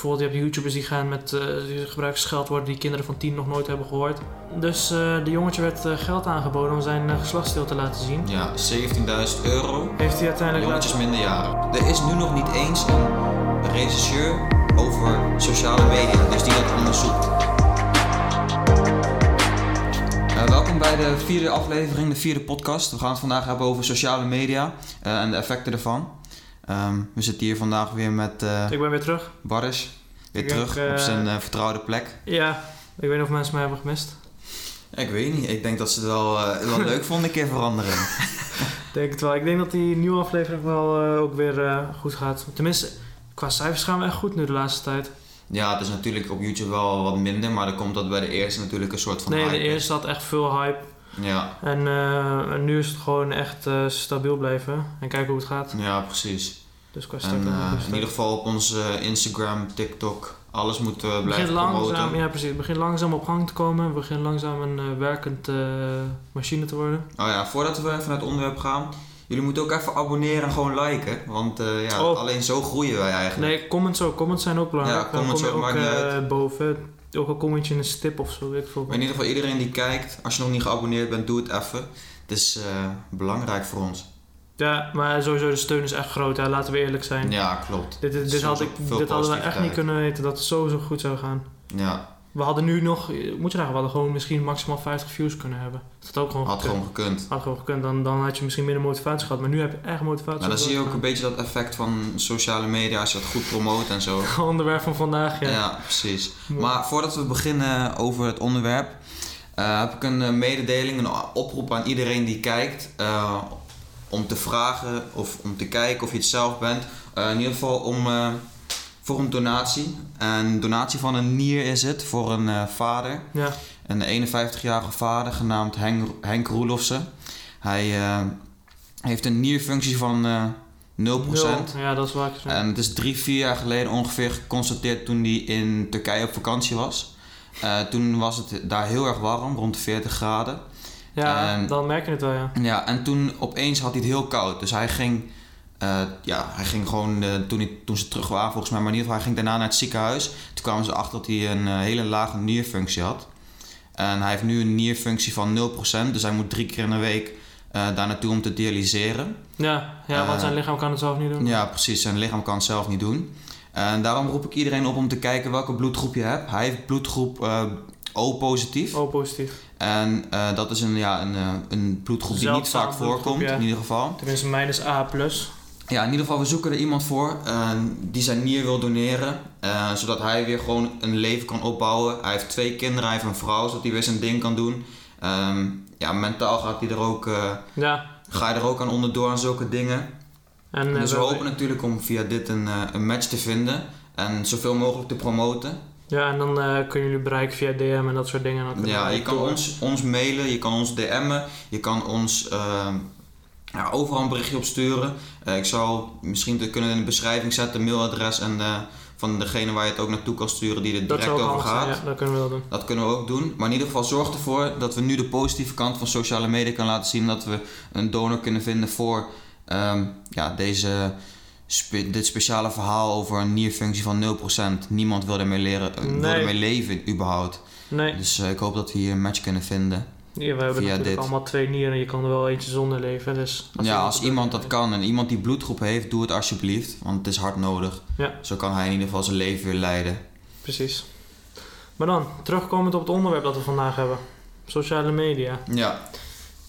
Bijvoorbeeld, je hebt YouTubers die gaan met die gebruiken scheldwoorden die kinderen van 10 nog nooit hebben gehoord. Dus eh de jongetje werd eh, geld aangeboden om zijn uh, geslachtsdeel te laten zien. Ja, 17.000 euro. Heeft hij uiteindelijk Jongetjes laten... minderjarigen. Er is nu nog niet eens een regisseur over sociale media, dus die dat onderzoekt. Welkom bij de vierde aflevering, de vierde podcast. We gaan het vandaag hebben over sociale media en de effecten ervan. Ehm, we zitten hier vandaag weer met eh Ik ben weer terug. Baris. Weer Ik terug denk, eh, op zijn eh, vertrouwde plek. Ja, ik weet niet of mensen mij hebben gemist. Ik weet niet, ik denk dat ze het wel, wel leuk vonden een keer veranderen. Ik denk het wel. Ik denk dat die nieuwe aflevering wel ook weer goed gaat. Tenminste, qua cijfers gaan we echt goed nu de laatste tijd. Ja, het is natuurlijk op YouTube wel wat minder, maar dan komt dat bij de eerste natuurlijk een soort van nee, de hype. eerste had echt veel hype. Ja, En, en nu is het gewoon echt stabiel blijven. En kijken hoe het gaat. ja, precies. Dus qua En start eh, in ieder geval op onze Instagram, TikTok, alles we Het blijven begint langzaam, promoten. ja precies. Het begint langzaam op gang te komen. Het begint langzaam een eh, werkend eh, machine te worden. Oh ja, voordat we even naar het onderwerp gaan, jullie moeten ook even abonneren en gewoon liken, want eh, ja, Oh. alleen zo groeien wij eigenlijk. Nee, comments ook. Comments zijn ook belangrijk. Ja, comments ook, maakt niet eh, uit. boven. Ook al commentje in een stip of zo, weet ik veel. Maar in ieder geval iedereen die kijkt, als je nog niet geabonneerd bent, doe het even. Het is eh, belangrijk voor ons. Ja, maar sowieso de steun is echt groot. Hè. Laten we eerlijk zijn. Ja, klopt. Dit, dit, dit, had ik, dit hadden we echt niet kunnen weten dat het zo, zo goed zou gaan. Ja, We hadden nu nog, moet je zeggen, we hadden gewoon misschien maximaal 50 views kunnen hebben. Dat had ook gewoon had gekund. gewoon gekund. Had gewoon gekund. Dan, dan had je misschien minder motivatie gehad. Maar nu heb je echt motivatie. Maar dan om zie je ook een beetje dat effect van sociale media als je dat goed promoot en zo. gaan. Onderwerp van vandaag, ja. Ja, precies. Mooi. Maar voordat we beginnen over het onderwerp, eh, heb ik een eh, mededeling, een oproep aan iedereen die kijkt. eh, om te vragen of om te kijken of je het zelf bent. Eh, in ieder geval om, eh, voor een donatie. Een donatie van een nier is het voor een eh, vader. Ja. Een 51-jarige vader genaamd Henk, Henk Roelofsen. Hij heeft een nierfunctie van eh 0%. Nul. Ja, dat is waar. En het is drie, vier jaar geleden ongeveer geconstateerd toen hij in Turkije op vakantie was. Toen was het daar heel erg warm, rond de 40 graden. Ja, en- dan merk je het wel, ja. Ja, en toen opeens had hij het heel koud. Dus hij ging, eh, ja, hij ging gewoon, eh, toen, hij, toen ze terug waren volgens mij, maar in ieder geval, hij ging daarna naar het ziekenhuis. Toen kwamen ze achter dat hij een eh, hele lage nierfunctie had. En hij heeft nu een nierfunctie van 0%, dus hij moet drie keer in de week daar naartoe om te dialyseren. Ja, ja want zijn lichaam kan het zelf niet doen. Ja, precies. Zijn lichaam kan het zelf niet doen. En daarom roep ik iedereen op om te kijken welke bloedgroep je hebt. Hij heeft bloedgroep eh, O positief. Oh, positief. En eh, dat is een, ja, een, eh, een bloedgroep die niet vaak voorkomt, ja. in ieder geval. Tenminste, mijn is A+. Ja, in ieder geval, we zoeken er iemand voor die zijn nier wil doneren. eh, zodat hij weer gewoon een leven kan opbouwen. Hij heeft twee kinderen, hij heeft een vrouw, zodat hij weer zijn ding kan doen. Ehm, ja, mentaal gaat hij er ook, Ja. ga je er ook aan onderdoor aan zulke dingen. En, Dus we hopen natuurlijk om via dit een, een match te vinden en zoveel mogelijk te promoten. Ja, en dan eh, kunnen jullie bereiken via DM en dat soort dingen. Dan Ja, je kan door. ons, ons mailen, je kan ons DM'en, je kan ons ehm, ja, overal een berichtje op sturen. Eh, ik zal misschien te kunnen in de beschrijving zetten, mailadres en eh, van degene waar je het ook naartoe kan sturen die er direct over gaat. zijn, ja, dat kunnen we wel doen. Dat kunnen we ook doen. Maar in ieder geval zorg ervoor dat we nu de positieve kant van sociale media kunnen laten zien. Dat we een donor kunnen vinden voor ehm, ja, deze, spe- dit speciale verhaal over een nierfunctie van 0%. Niemand wil ermee, leren, eh, wil Nee. ermee leven überhaupt. Nee, Dus eh, ik hoop dat we hier een match kunnen vinden. ja, we hebben via natuurlijk dit. allemaal twee nieren. Je kan er wel eentje zonder leven. Dus ja, als iemand dat kan en iemand die bloedgroep heeft, doe het alsjeblieft. Want het is hard nodig. Ja. Zo kan hij in ieder geval zijn leven weer leiden. Precies. Maar dan, terugkomend op het onderwerp dat we vandaag hebben. Sociale media. Ja,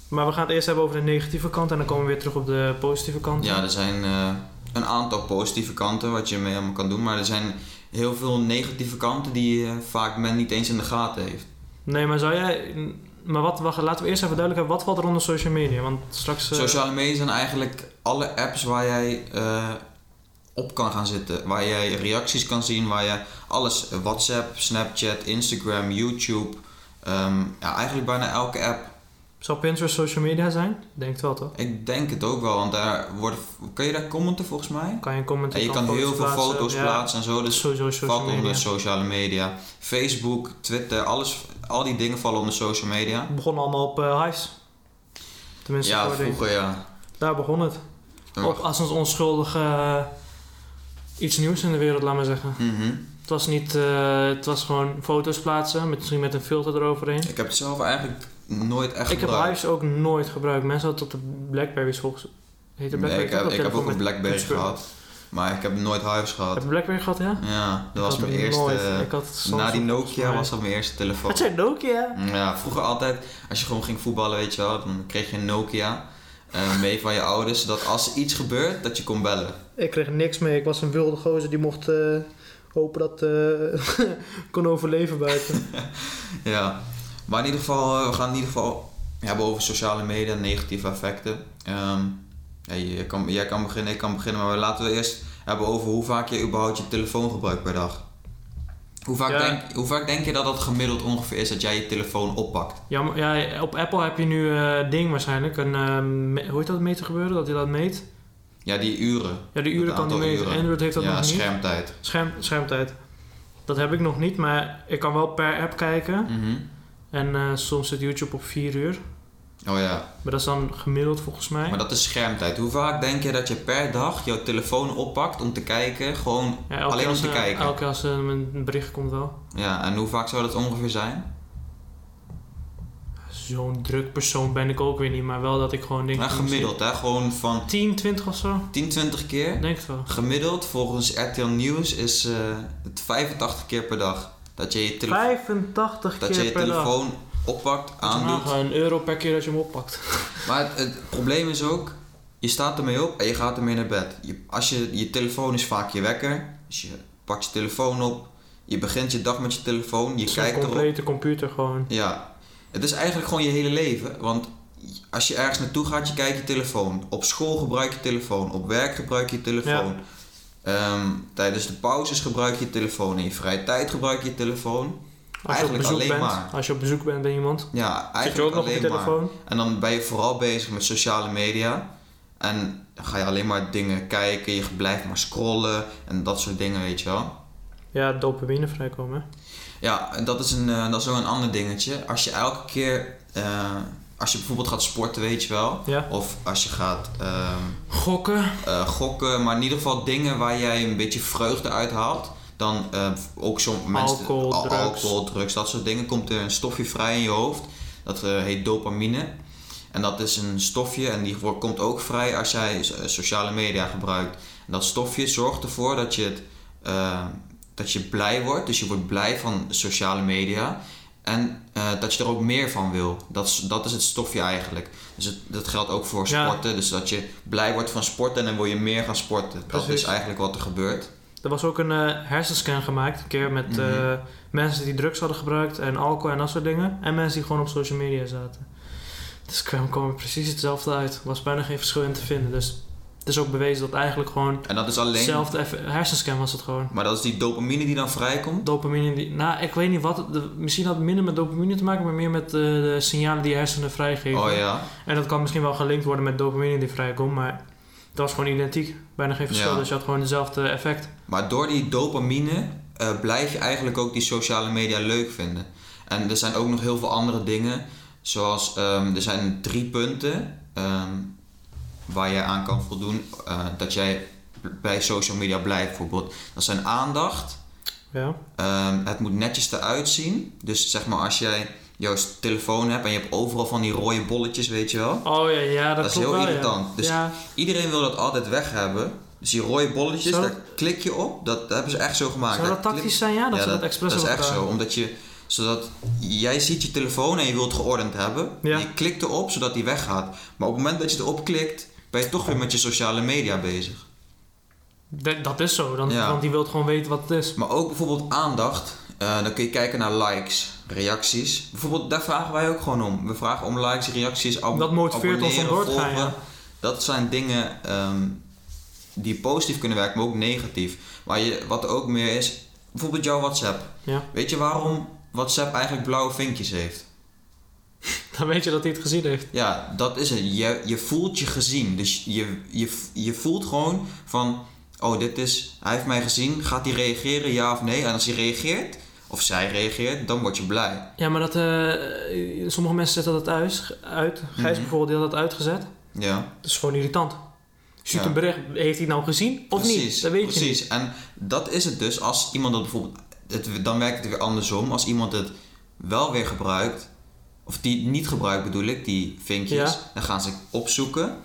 Maar we gaan het eerst hebben over de negatieve kant en dan komen we weer terug op de positieve kant. Ja, er zijn eh, een aantal positieve kanten wat je mee allemaal kan doen, maar er zijn heel veel negatieve kanten die eh, vaak men niet eens in de gaten heeft. Nee, maar zou jij... Maar wat, wacht, laten we eerst even duidelijk hebben, wat valt er onder social media? Want straks... eh, Sociale media zijn eigenlijk alle apps waar jij eh, op kan gaan zitten, waar jij reacties kan zien, waar je alles, WhatsApp, Snapchat, Instagram, YouTube, ehm, ja, eigenlijk bijna elke app. Zou Pinterest social media zijn? Denk het wel, toch? Ik denk het ook wel, want daar worden, kan je daar commenten volgens mij? Kan je een comment En je kan heel veel foto's plaatsen en zo, dus Sowieso valt media. onder sociale media. Facebook, Twitter, alles, al die dingen vallen onder social media. Het begon allemaal op uh, Hives. Tenminste, Ja, vroeger ja. daar begon het. Op, als een onschuldige eh, iets nieuws in de wereld, laat maar zeggen. Mhm. Het was niet, eh, het was gewoon foto's plaatsen, met, misschien met een filter eroverheen. Ik heb het zelf eigenlijk nooit echt Ik heb. Hives ook nooit gebruikt. Mensen hadden tot de Blackberries volgens... Heet de Nee, Blackberry ik heb, ik ook een Blackberry gehad. Maar ik heb nooit Hives gehad. Heb je Blackberry gehad, ja? Ja, dat Ik was mijn eerste... nooit. Ik had Samsung na die Nokia was dat mijn eerste telefoon. Wat zei Nokia? Ja, vroeger altijd, als je gewoon ging voetballen, weet je wel, dan kreeg je een Nokia eh, mee van je ouders, zodat als iets gebeurt, dat je kon bellen. Ik kreeg niks mee. Ik was een wilde gozer die mocht eh, hopen dat eh kon overleven buiten. Ja, maar in ieder geval, eh, we gaan in ieder geval hebben over sociale media, negatieve effecten. Ehm, ja, je kan, jij kan beginnen, ik kan beginnen, maar laten we eerst hebben over hoe vaak je überhaupt je telefoon gebruikt per dag. Hoe vaak, Ja. denk, hoe vaak denk je dat dat gemiddeld ongeveer is dat jij je telefoon oppakt? ja, maar, ja, op Apple heb je nu eh ding waarschijnlijk. Een, eh, hoe heet dat meten gebeuren? Dat je dat meet? Ja, die uren. Ja, die uren kan die meten. uren. Android heeft dat ja, nog niet. schermtijd. Scherm, schermtijd. Dat heb ik nog niet, maar ik kan wel per app kijken. Mhm. En eh, soms zit YouTube op 4 uur. Oh ja, Maar dat is dan gemiddeld volgens mij. maar dat is schermtijd. Hoe vaak denk je dat je per dag jouw telefoon oppakt om te kijken? Gewoon Ja, alleen om te eh, kijken. Elke keer als er een bericht komt wel. Ja, en hoe vaak zou dat ongeveer zijn? Zo'n druk persoon ben ik ook weer niet, maar wel dat ik gewoon denk... Nou, gemiddeld, hè? Gewoon van 10, 20 of zo? 10, 20 keer. Denk het wel. Gemiddeld volgens RTL Nieuws is eh, het 85 keer per dag. Dat je je, tele- 85 dat keer je, je dag. telefoon oppakt, je aandoet. nagaan, een euro per keer dat je hem oppakt. Maar het, het probleem is ook, je staat ermee op en je gaat ermee naar bed. Je, als je, je telefoon is vaak je wekker, dus je pakt je telefoon op, je begint je dag met je telefoon, je Het is een kijkt erop. complete computer gewoon. Ja, het is eigenlijk gewoon je hele leven. Want als je ergens naartoe gaat, je kijkt je telefoon. Op school gebruik je telefoon. Op werk gebruik je je telefoon. Ehm, tijdens de pauzes gebruik je je telefoon. In je vrije tijd gebruik je je telefoon. Als je op Eigenlijk bezoek alleen bent, maar. als je op bezoek bent bij iemand, Ja, zit je ook eigenlijk nog op je alleen maar. telefoon. En dan ben je vooral bezig met sociale media. En dan ga je alleen maar dingen kijken. Je blijft maar scrollen. En dat soort dingen, weet je wel. Ja, dopamine vrijkomen. Ja, en dat is, een, eh, dat is ook een ander dingetje. Als je elke keer... eh, als je bijvoorbeeld gaat sporten, weet je wel. Ja. Of als je gaat ehm, Gokken. eh, gokken, maar in ieder geval dingen waar jij een beetje vreugde uit haalt. Dan eh, ook zo'n mensen. Alcohol, al- drugs. alcohol, drugs, dat soort dingen. Komt er een stofje vrij in je hoofd. Dat eh, heet dopamine. En dat is een stofje en die komt ook vrij als jij sociale media gebruikt. En dat stofje zorgt ervoor dat je, het, dat je blij wordt. Dus je wordt blij van sociale media. En eh, dat je er ook meer van wil. Dat is, dat is het stofje eigenlijk. Dus het, dat geldt ook voor Ja. sporten. Dus dat je blij wordt van sporten en dan wil je meer gaan sporten. Dat is eigenlijk wat er gebeurt. Er was ook een eh, hersenscan gemaakt, een keer met Mhm. eh, mensen die drugs hadden gebruikt en alcohol en dat soort dingen. En mensen die gewoon op social media zaten. Dus kwam, kwam er precies hetzelfde uit. Er was bijna geen verschil in te vinden. Dus is ook bewezen dat eigenlijk gewoon En dat is alleen. hetzelfde eff- hersenscan was het gewoon. Maar dat is die dopamine die dan vrijkomt. Dopamine, die, nou ik weet niet wat, de, misschien had het minder met dopamine te maken, maar meer met eh, de signalen die je hersenen vrijgeven. Oh ja. En dat kan misschien wel gelinkt worden met dopamine die vrijkomt, maar dat was gewoon identiek. Bijna geen verschil, Ja. dus je had gewoon hetzelfde effect. Maar door die dopamine eh, blijf je eigenlijk ook die sociale media leuk vinden. En er zijn ook nog heel veel andere dingen. Zoals ehm, er zijn drie punten ehm, waar je aan kan voldoen. eh, dat jij bij social media blijft bijvoorbeeld. Dat zijn aandacht. Ja. ehm, het moet netjes eruit zien. Dus zeg maar als jij jouw telefoon hebt en je hebt overal van die rode bolletjes, weet je wel. Oh ja, ja dat, Dat is heel wel, ja. irritant. Dus ja, Iedereen wil dat altijd weg hebben. Dus die rode bolletjes, daar klik je op. Dat, dat hebben ze echt zo gemaakt. zou dat klik- tactisch zijn? Ja, dat ja, ze dat, expres dat is echt zo. Omdat je, zodat jij ziet je telefoon en je wilt geordend hebben. Ja. Je klikt erop zodat die weggaat. Maar op het moment dat je erop klikt, ben je toch weer met je sociale media bezig. Dat, dat is zo, dan, Ja. want die wil gewoon weten wat het is. Maar ook bijvoorbeeld aandacht. Eh, dan kun je kijken naar likes, reacties. Bijvoorbeeld, daar vragen wij ook gewoon om. We vragen om likes, reacties, ab- Dat motiveert ons om door te gaan, ja. Dat zijn dingen ehm, die positief kunnen werken, maar ook negatief. Maar je, wat er ook meer is, bijvoorbeeld jouw WhatsApp. Ja. Weet je waarom WhatsApp eigenlijk blauwe vinkjes heeft? Dan weet je dat hij het gezien heeft. Ja, dat is het. Je, je voelt je gezien. Dus je, je, je voelt gewoon van... Oh, dit is... Hij heeft mij gezien. Gaat hij reageren, ja of nee? En als hij reageert, of zij reageert, dan word je blij. Ja, maar dat, eh, sommige mensen zetten dat uit. uit. Gijs Mhm. bijvoorbeeld, die had dat uitgezet. Ja. Dat is gewoon irritant. Stuurt Ja. een bericht, heeft hij nou gezien of niet? Dat weet je precies. En dat is het dus als iemand dat bijvoorbeeld. Het, dan werkt het weer andersom. Als iemand het wel weer gebruikt, of die niet gebruikt bedoel ik, die vinkjes, Ja. dan gaan ze opzoeken.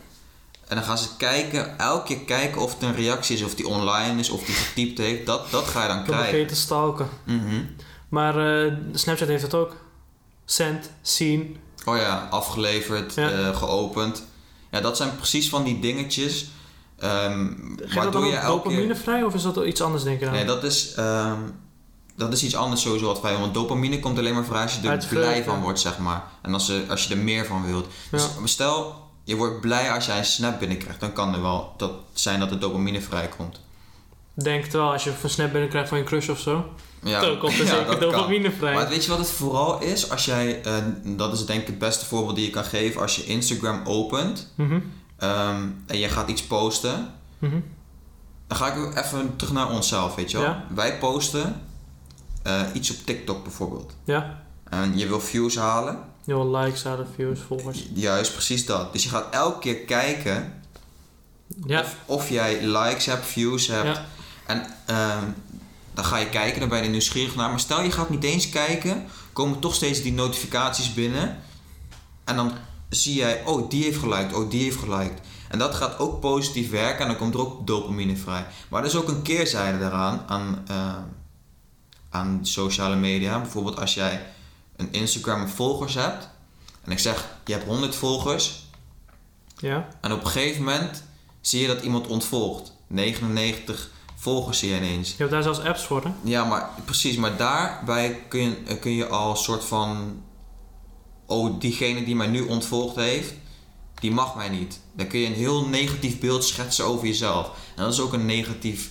En dan gaan ze kijken, elke keer kijken of het een reactie is, of die online is, of die getypt heeft. Dat, dat ga je dan Dan begin krijgen. je te stalken. Mhm. Maar eh, Snapchat heeft het ook. Send, zien. Oh ja, afgeleverd, Ja. eh, geopend. Ja, dat zijn precies van die dingetjes. ehm Geeft dat waardoor dan je keer... dopamine vrij of is dat iets anders denk je dan? Nee, dat is, ehm, dat is iets anders sowieso wat wij. Want dopamine komt alleen maar vrij als je er blij van wordt, zeg maar. En als, je- als je er meer van wilt. Dus stel, je wordt blij als jij een snap binnenkrijgt. Dan kan er wel dat zijn dat de dopamine vrijkomt. Denk wel, als je een snap binnenkrijgt van je crush of zo. Ja, dan komt er zeker dopamine vrij. Maar weet je wat het vooral is? Als jij, eh, dat is denk ik het beste voorbeeld die je kan geven. Als je Instagram opent Mhm, ehm, en je gaat iets posten. mhm. Dan ga ik even terug naar onszelf, weet je wel. Ja. Wij posten eh, iets op TikTok bijvoorbeeld. Ja. En je wil views halen. Je wil likes, hadden views, volgers. Juist, precies dat. Dus je gaat elke keer kijken Ja. of, of jij likes hebt, views hebt. Ja. En ehm, dan ga je kijken, dan ben je er nieuwsgierig naar. Maar stel je gaat niet eens kijken, komen toch steeds die notificaties binnen. En dan zie jij, oh die heeft geliked, oh die heeft geliked. En dat gaat ook positief werken en dan komt er ook dopamine vrij. Maar er is ook een keerzijde daaraan, aan, eh, aan sociale media. Bijvoorbeeld als jij een Instagram volgers hebt. En ik zeg, je hebt 100 volgers. Ja. En op een gegeven moment zie je dat iemand ontvolgt. 99 volgers zie je ineens. Je hebt daar zelfs apps voor, hè? Ja, maar precies. Maar daarbij kun je, eh, kun je al een soort van... Oh, diegene die mij nu ontvolgd heeft, die mag mij niet. Dan kun je een heel negatief beeld schetsen over jezelf. En dat is ook een negatief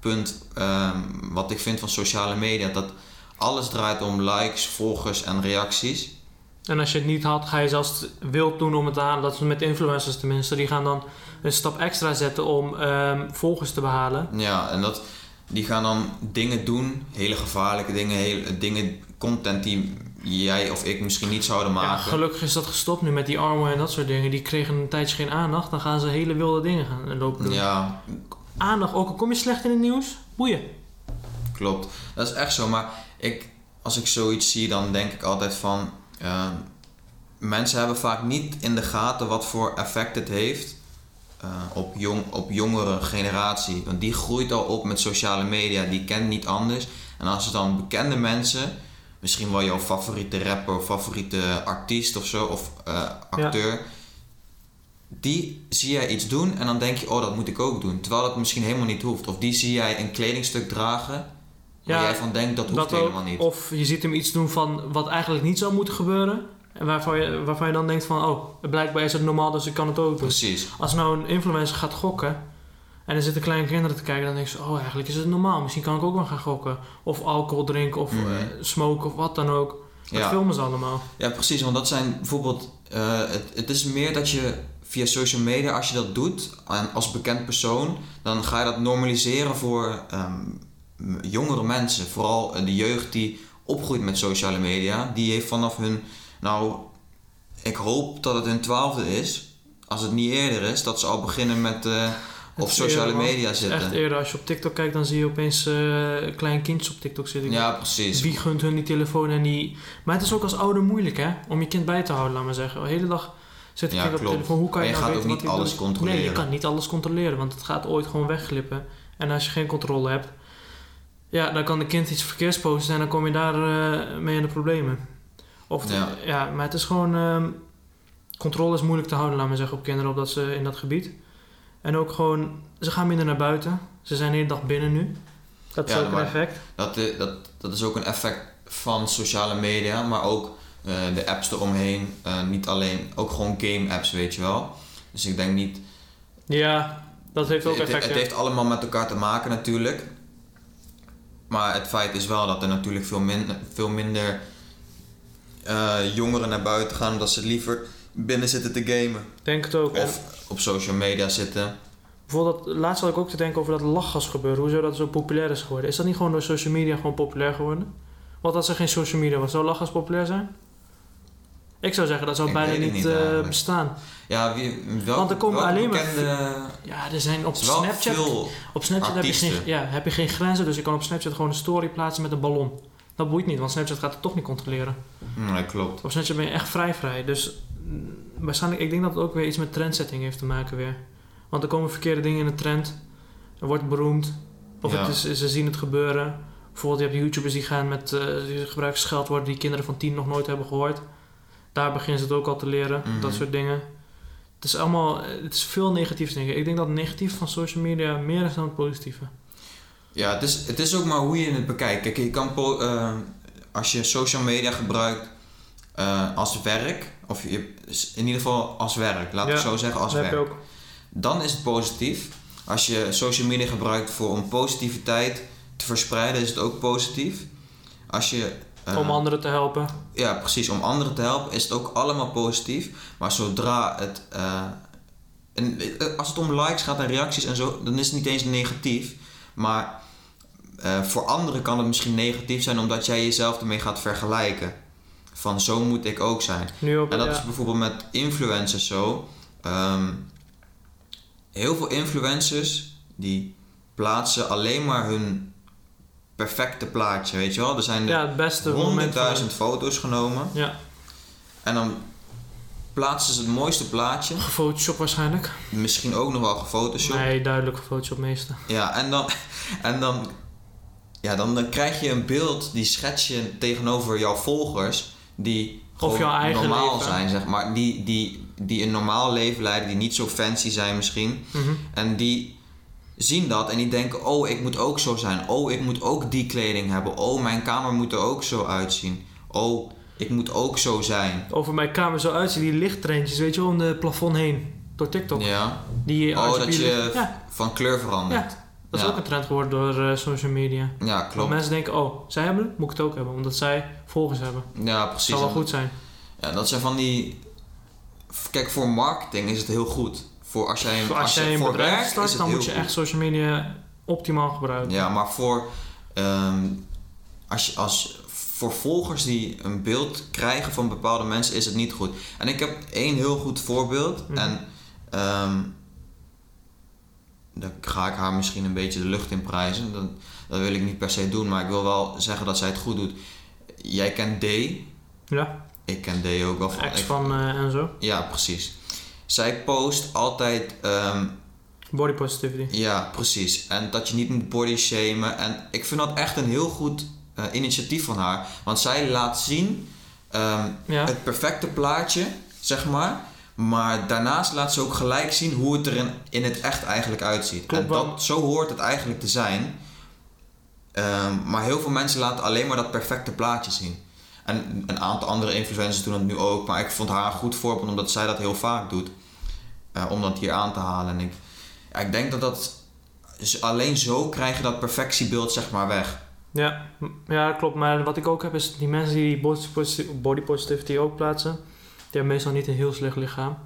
punt ehm, wat ik vind van sociale media. Dat alles draait om likes, volgers en reacties. En als je het niet had, ga je zelfs wild doen om het te halen. Dat is met influencers tenminste. Die gaan dan een stap extra zetten om ehm, volgers te behalen. Ja, en dat, die gaan dan dingen doen, hele gevaarlijke dingen, hele, dingen, content die jij of ik misschien niet zouden Ja, maken. gelukkig is dat gestopt nu met die armen en dat soort dingen. Die kregen een tijdje geen aandacht. Dan gaan ze hele wilde dingen gaan lopen doen. Ja, Aandacht, ook al kom je slecht in het nieuws, boeien. klopt. Dat is echt zo. Maar ik, als ik zoiets zie, dan denk ik altijd van... eh, mensen hebben vaak niet in de gaten wat voor effect het heeft... eh, op, jong, op jongere generatie. Want die groeit al op met sociale media. Die kent niet anders. En als er dan bekende mensen... Misschien wel jouw favoriete rapper of favoriete artiest of zo... Of eh, acteur... Die zie jij iets doen en dan denk je, oh dat moet ik ook doen. Terwijl dat misschien helemaal niet hoeft. Of die zie jij een kledingstuk dragen Ja, jij van denkt dat hoeft Dat ook. helemaal niet. Of je ziet hem iets doen van wat eigenlijk niet zou moeten gebeuren. En waarvan je, waarvan je dan denkt van, oh, blijkbaar is het normaal, dus ik kan het ook doen. Precies. Als nou een influencer gaat gokken en er zitten kleine kinderen te kijken, dan denk je, oh, eigenlijk is het normaal. Misschien kan ik ook wel gaan gokken. Of alcohol drinken, of Mhm. eh, smoken, of wat dan ook. Dat Ja. filmen ze allemaal. ja, precies. Want dat zijn bijvoorbeeld... eh, het, het is meer dat je via social media, als je dat doet... En als bekend persoon, dan ga je dat normaliseren voor ehm, jongere mensen. Vooral eh, de jeugd die opgroeit met sociale media. Die heeft vanaf hun... Nou, ik hoop dat het hun twaalfde is. Als het niet eerder is, dat ze al beginnen met... eh, op sociale eerder, media zitten. echt eerder. Als je op TikTok kijkt, dan zie je opeens eh kleine kindjes op TikTok zitten. Ja, precies. Wie gunt hun die telefoon en die... Maar het is ook als ouder moeilijk, hè? Om je kind bij te houden, laat maar zeggen. De hele dag een Ja, op de telefoon. Hoe kan je, je nou gaat weten ook niet alles doet? controleren. Nee, je kan niet alles controleren, want het gaat ooit gewoon wegglippen. En als je geen controle hebt... Ja, dan kan de kind iets verkeers posten en dan kom je daar eh, mee in de problemen. Of de- Ja. ja. maar het is gewoon... ehm, controle is moeilijk te houden, laat maar zeggen, op kinderen op dat ze, in dat gebied. En ook gewoon... Ze gaan minder naar buiten. Ze zijn de hele dag binnen nu. Dat is Ja, ook een effect. Dat, eh, dat, dat is ook een effect van sociale media, maar ook eh, de apps eromheen. Eh, niet alleen, ook gewoon game apps, weet je wel. Dus ik denk niet... Ja, dat heeft ook effect. het ja. heeft allemaal met elkaar te maken natuurlijk. Maar het feit is wel dat er natuurlijk veel minder, veel minder eh, jongeren naar buiten gaan... omdat ze liever binnen zitten te gamen. Denk het ook. Of op social media zitten. bijvoorbeeld, laatst had ik ook te denken over dat lachgas gebeuren. Hoezo dat zo populair is geworden. Is dat niet gewoon door social media gewoon populair geworden? Want als er geen social media was, zou lachgas populair zijn? Ik zou zeggen, dat zou Ik bijna niet, niet eh, bestaan. Ja, wie, welk, Want er komen alleen maar bekende, Ja, er zijn op Snapchat... veel... Op Snapchat heb je, geen, ja, heb je geen grenzen, dus je kan op Snapchat gewoon een story plaatsen met een ballon. Dat boeit niet, want Snapchat gaat het toch niet controleren. Nee, klopt. Op Snapchat ben je echt vrij vrij. Dus mm, waarschijnlijk, ik denk dat het ook weer iets met trendsetting heeft te maken weer. Want er komen verkeerde dingen in de trend. Er wordt beroemd. Of Ja. het is, ze zien het gebeuren. Bijvoorbeeld, je hebt YouTubers die gaan met eh die gebruiken scheldwoorden die kinderen van tien nog nooit hebben gehoord. Daar beginnen ze het ook al te leren, Mhm. dat soort dingen. Het is allemaal, het is veel negatiefs dingen. Ik denk dat het negatief van social media meer is dan het positieve. Ja, het is, het is ook maar hoe je het bekijkt. Kijk, je kan eh, als je social media gebruikt eh, als werk, of je, in ieder geval als werk, laat ik Ja, zo zeggen, als werk. ook. Dan is het positief. Als je social media gebruikt voor om positiviteit te verspreiden, is het ook positief. Als je. Om anderen te helpen. Ja, precies. Om anderen te helpen is het ook allemaal positief. Maar zodra het. eh, en, eh, als het om likes gaat en reacties en zo, dan is het niet eens negatief. Maar eh, voor anderen kan het misschien negatief zijn omdat jij jezelf ermee gaat vergelijken. Van zo moet ik ook zijn. Nu ook, En dat ja. is bijvoorbeeld met influencers zo. Ehm, heel veel influencers die plaatsen alleen maar hun perfecte plaatje, weet je wel? Er zijn ja, honderdduizend foto's genomen. Ja, En dan plaatsen ze het mooiste plaatje. Photoshop waarschijnlijk. Misschien ook nog wel gefotoshopt. Nee, duidelijk Photoshop meeste. Ja, en dan, en dan, ja, dan, dan krijg je een beeld, die schets je tegenover jouw volgers, die gewoon jouw eigen normaal leven. zijn, zeg maar. Die, die, die een normaal leven leiden, die niet zo fancy zijn misschien. Mhm. En die zien dat en die denken, oh, ik moet ook zo zijn. Oh, ik moet ook die kleding hebben. Oh, mijn kamer moet er ook zo uitzien. Oh, ik moet ook zo zijn. Over mijn kamer zo uitzien, die lichttreintjes, weet je wel, om de plafond heen. Door TikTok. Ja, Die, Oh, dat je Ja, van kleur verandert. ja, dat is Ja. ook een trend geworden door eh, social media. Ja, Want klopt. mensen denken, oh, zij hebben het, moet ik het ook hebben. Omdat zij volgers hebben. Ja, Dat precies. zal wel goed zijn. Ja, dat zijn van die. Kijk, voor marketing is het heel goed. Voor als jij, Als, jij een voor bedrijf werk start, dan moet je goed. echt social media optimaal gebruiken. Ja, maar voor, ehm, als je, als, voor volgers die een beeld krijgen van bepaalde mensen is het niet goed. En ik heb één heel goed voorbeeld. Mhm. En ehm dan ga ik haar misschien een beetje de lucht in prijzen. Dat, dat wil ik niet per se doen, maar ik wil wel zeggen dat zij het goed doet. Jij kent D. Ja, Ik ken D ook wel van. ex van eh, en zo. Ja, precies. Zij post altijd, ehm, Body positivity. ja, precies. En dat je niet moet body shamen. En ik vind dat echt een heel goed eh, initiatief van haar. Want zij laat zien ehm, Ja, het perfecte plaatje, zeg maar. Maar daarnaast laat ze ook gelijk zien hoe het er in, in het echt eigenlijk uitziet. Klopt en dat, zo hoort het eigenlijk te zijn. Ehm, maar heel veel mensen laten alleen maar dat perfecte plaatje zien. En een aantal andere influencers doen het nu ook. Maar ik vond haar een goed voorbeeld omdat zij dat heel vaak doet. Eh, om dat hier aan te halen. En ik, ja, ik denk dat dat... alleen zo krijg je dat perfectiebeeld zeg maar weg. ja, ja, klopt. Maar wat ik ook heb is die mensen die body positivity, ook plaatsen. Die hebben meestal niet een heel slecht lichaam.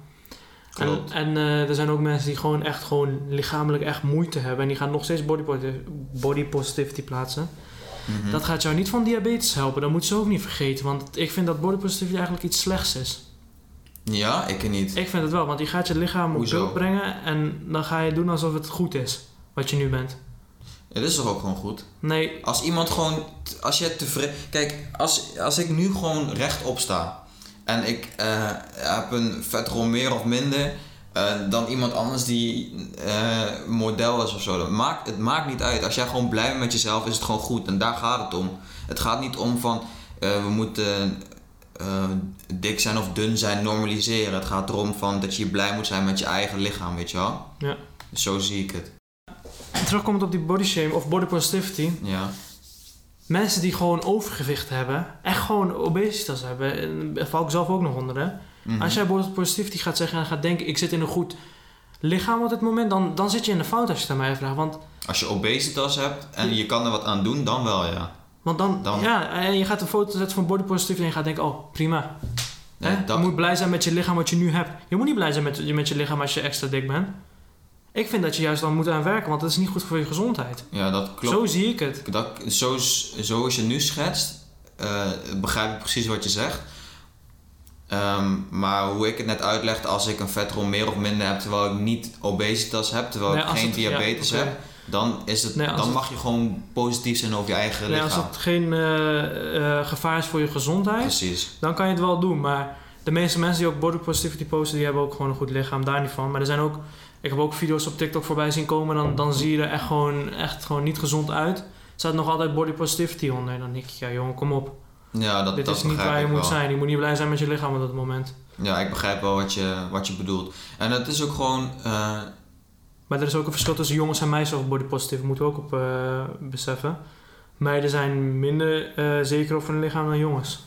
En, Klopt. en eh, er zijn ook mensen die gewoon echt gewoon lichamelijk echt moeite hebben. En die gaan nog steeds body, body positivity plaatsen. Mhm. Dat gaat jou niet van diabetes helpen. Dat moet ze ook niet vergeten. Want ik vind dat body positivity eigenlijk iets slechts is. Ja, ik niet. Ik vind het wel. Want die gaat je lichaam op beeld brengen. En dan ga je doen alsof het goed is. Wat je nu bent. Het is toch ook gewoon goed? Nee, Als iemand gewoon, als je tevreden. Kijk, als, als ik nu gewoon rechtop sta en ik eh, heb een vet meer of minder eh, dan iemand anders die eh, model is of zo. Dat maakt, het maakt niet uit. Als jij gewoon blij bent met jezelf, is het gewoon goed. En daar gaat het om. Het gaat niet om van we moeten eh, dik zijn of dun zijn normaliseren. Het gaat erom van dat je blij moet zijn met je eigen lichaam, weet je wel? Ja. Zo zie ik het. terugkomend op die body shame of body positivity. Ja. Mensen die gewoon overgewicht hebben. Echt gewoon obesitas hebben. En daar val ik zelf ook nog onder hè. Mhm. Als jij body positivity gaat zeggen en gaat denken... Ik zit in een goed lichaam op dit moment. Dan, dan zit je in de fout als je het aan mij vraagt. Want Als je obesitas hebt en je kan er wat aan doen, dan wel ja. Want dan, Dan- ja, en je gaat een foto zetten van body positivity en je gaat denken, oh prima. Nee, Hè? dat- Je moet blij zijn met je lichaam wat je nu hebt. Je moet niet blij zijn met, met je lichaam als je extra dik bent. Ik vind dat je juist dan moet aan werken, want dat is niet goed voor je gezondheid. Ja, dat klopt. Zo zie ik het. Dat, zo, zoals je nu schetst, eh, begrijp ik precies wat je zegt. Ehm, maar hoe ik het net uitlegde, als ik een vetrol meer of minder heb terwijl ik niet obesitas heb, terwijl Nee, ik geen het- diabetes heb, dan, is het, Nee, als dan het- mag je gewoon positief zijn over je eigen Nee, als lichaam. het geen eh, eh, gevaar is voor je gezondheid, Precies. dan kan je het wel doen. Maar de meeste mensen die ook body positivity posten, die hebben ook gewoon een goed lichaam, daar niet van. Maar er zijn ook, ik heb ook video's op TikTok voorbij zien komen, dan, dan zie je er echt gewoon, echt gewoon niet gezond uit. Er staat nog altijd body positivity onder. En dan denk ik, ja jongen, kom op. Ja, dat, Dit dat is niet waar je moet wel. zijn. Je moet niet blij zijn met je lichaam op dat moment. Ja, ik begrijp wel wat je, wat je bedoelt. En het is ook gewoon... eh, Maar er is ook een verschil tussen jongens en meisjes over body positive. moeten we ook op eh, beseffen. Meiden zijn minder eh, zeker over hun lichaam dan jongens.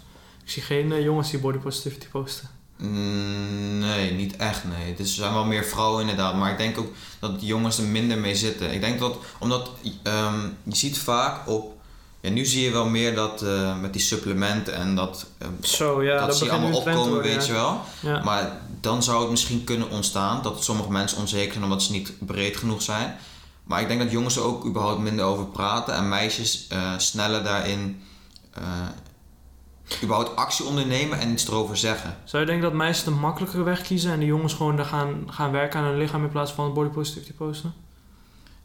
Ik zie geen eh, jongens die body positivity posten. Mm, Nee, niet echt nee. Het is- er zijn wel meer vrouwen inderdaad, maar ik denk ook dat de jongens er minder mee zitten. Ik denk dat, omdat ehm, je ziet vaak op, ja nu zie je wel meer dat met die supplementen en dat, ehm, Zo, ja, dat zie je allemaal opkomen, weet je wel. Ja. Maar dan zou het misschien kunnen ontstaan dat sommige mensen onzeker zijn omdat ze niet breed genoeg zijn. Maar ik denk dat jongens er ook überhaupt minder over praten en meisjes eh, sneller daarin eh, überhaupt actie ondernemen en iets erover zeggen. Zou je denken dat meisjes de makkelijkere weg kiezen en de jongens gewoon gaan, gaan werken aan hun lichaam in plaats van body positivity posten?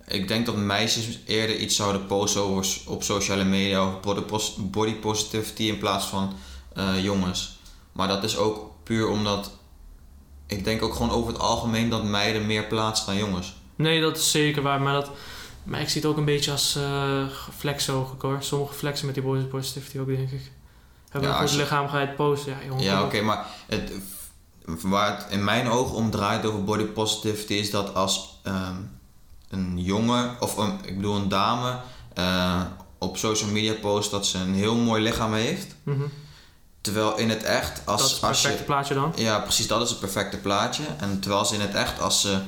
Ik denk dat meisjes eerder iets zouden posten over, op sociale media over body positivity in plaats van eh, jongens. Maar dat is ook puur omdat ik denk ook gewoon over het algemeen dat meiden meer plaatsen dan jongens. Nee, dat is zeker waar, maar, dat, maar ik zie het ook een beetje als uh, flex ook hoor. Sommige flexen met die body positivity ook, denk ik. Hebben Ja, een goed je- lichaam, ga je het posten. Ja, jongen, Ja, oké, maar het, waar het in mijn ogen om draait over body positivity is dat als ehm, een jongen, of een, ik bedoel een dame, eh, op social media post dat ze een heel mooi lichaam heeft. Mhm. Terwijl in het echt, als, Dat is het als je perfecte plaatje dan. Ja, precies, dat is het perfecte plaatje. En terwijl ze in het echt, als ze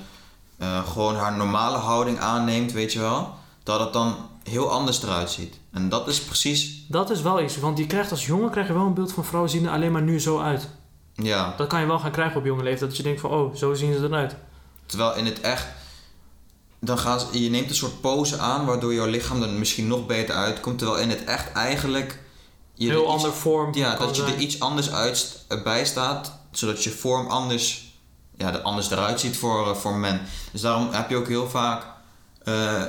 eh, gewoon haar normale houding aanneemt, weet je wel, dat het dan heel anders eruit ziet. En dat is precies, Dat is wel iets, want je krijgt als jongen krijg je wel een beeld van vrouwen zien er alleen maar nu zo uit. ja. Dat kan je wel gaan krijgen op jonge leeftijd. Dat je denkt van, oh, zo zien ze eruit. Terwijl in het echt, dan gaan ze, je neemt een soort pose aan, waardoor jouw lichaam er misschien nog beter uitkomt. Terwijl in het echt eigenlijk je Heel ander vorm Ja, dat je er iets anders uit, bij staat, zodat je vorm anders, ja, er anders eruit ziet voor, eh, voor men. Dus daarom heb je ook heel vaak eh,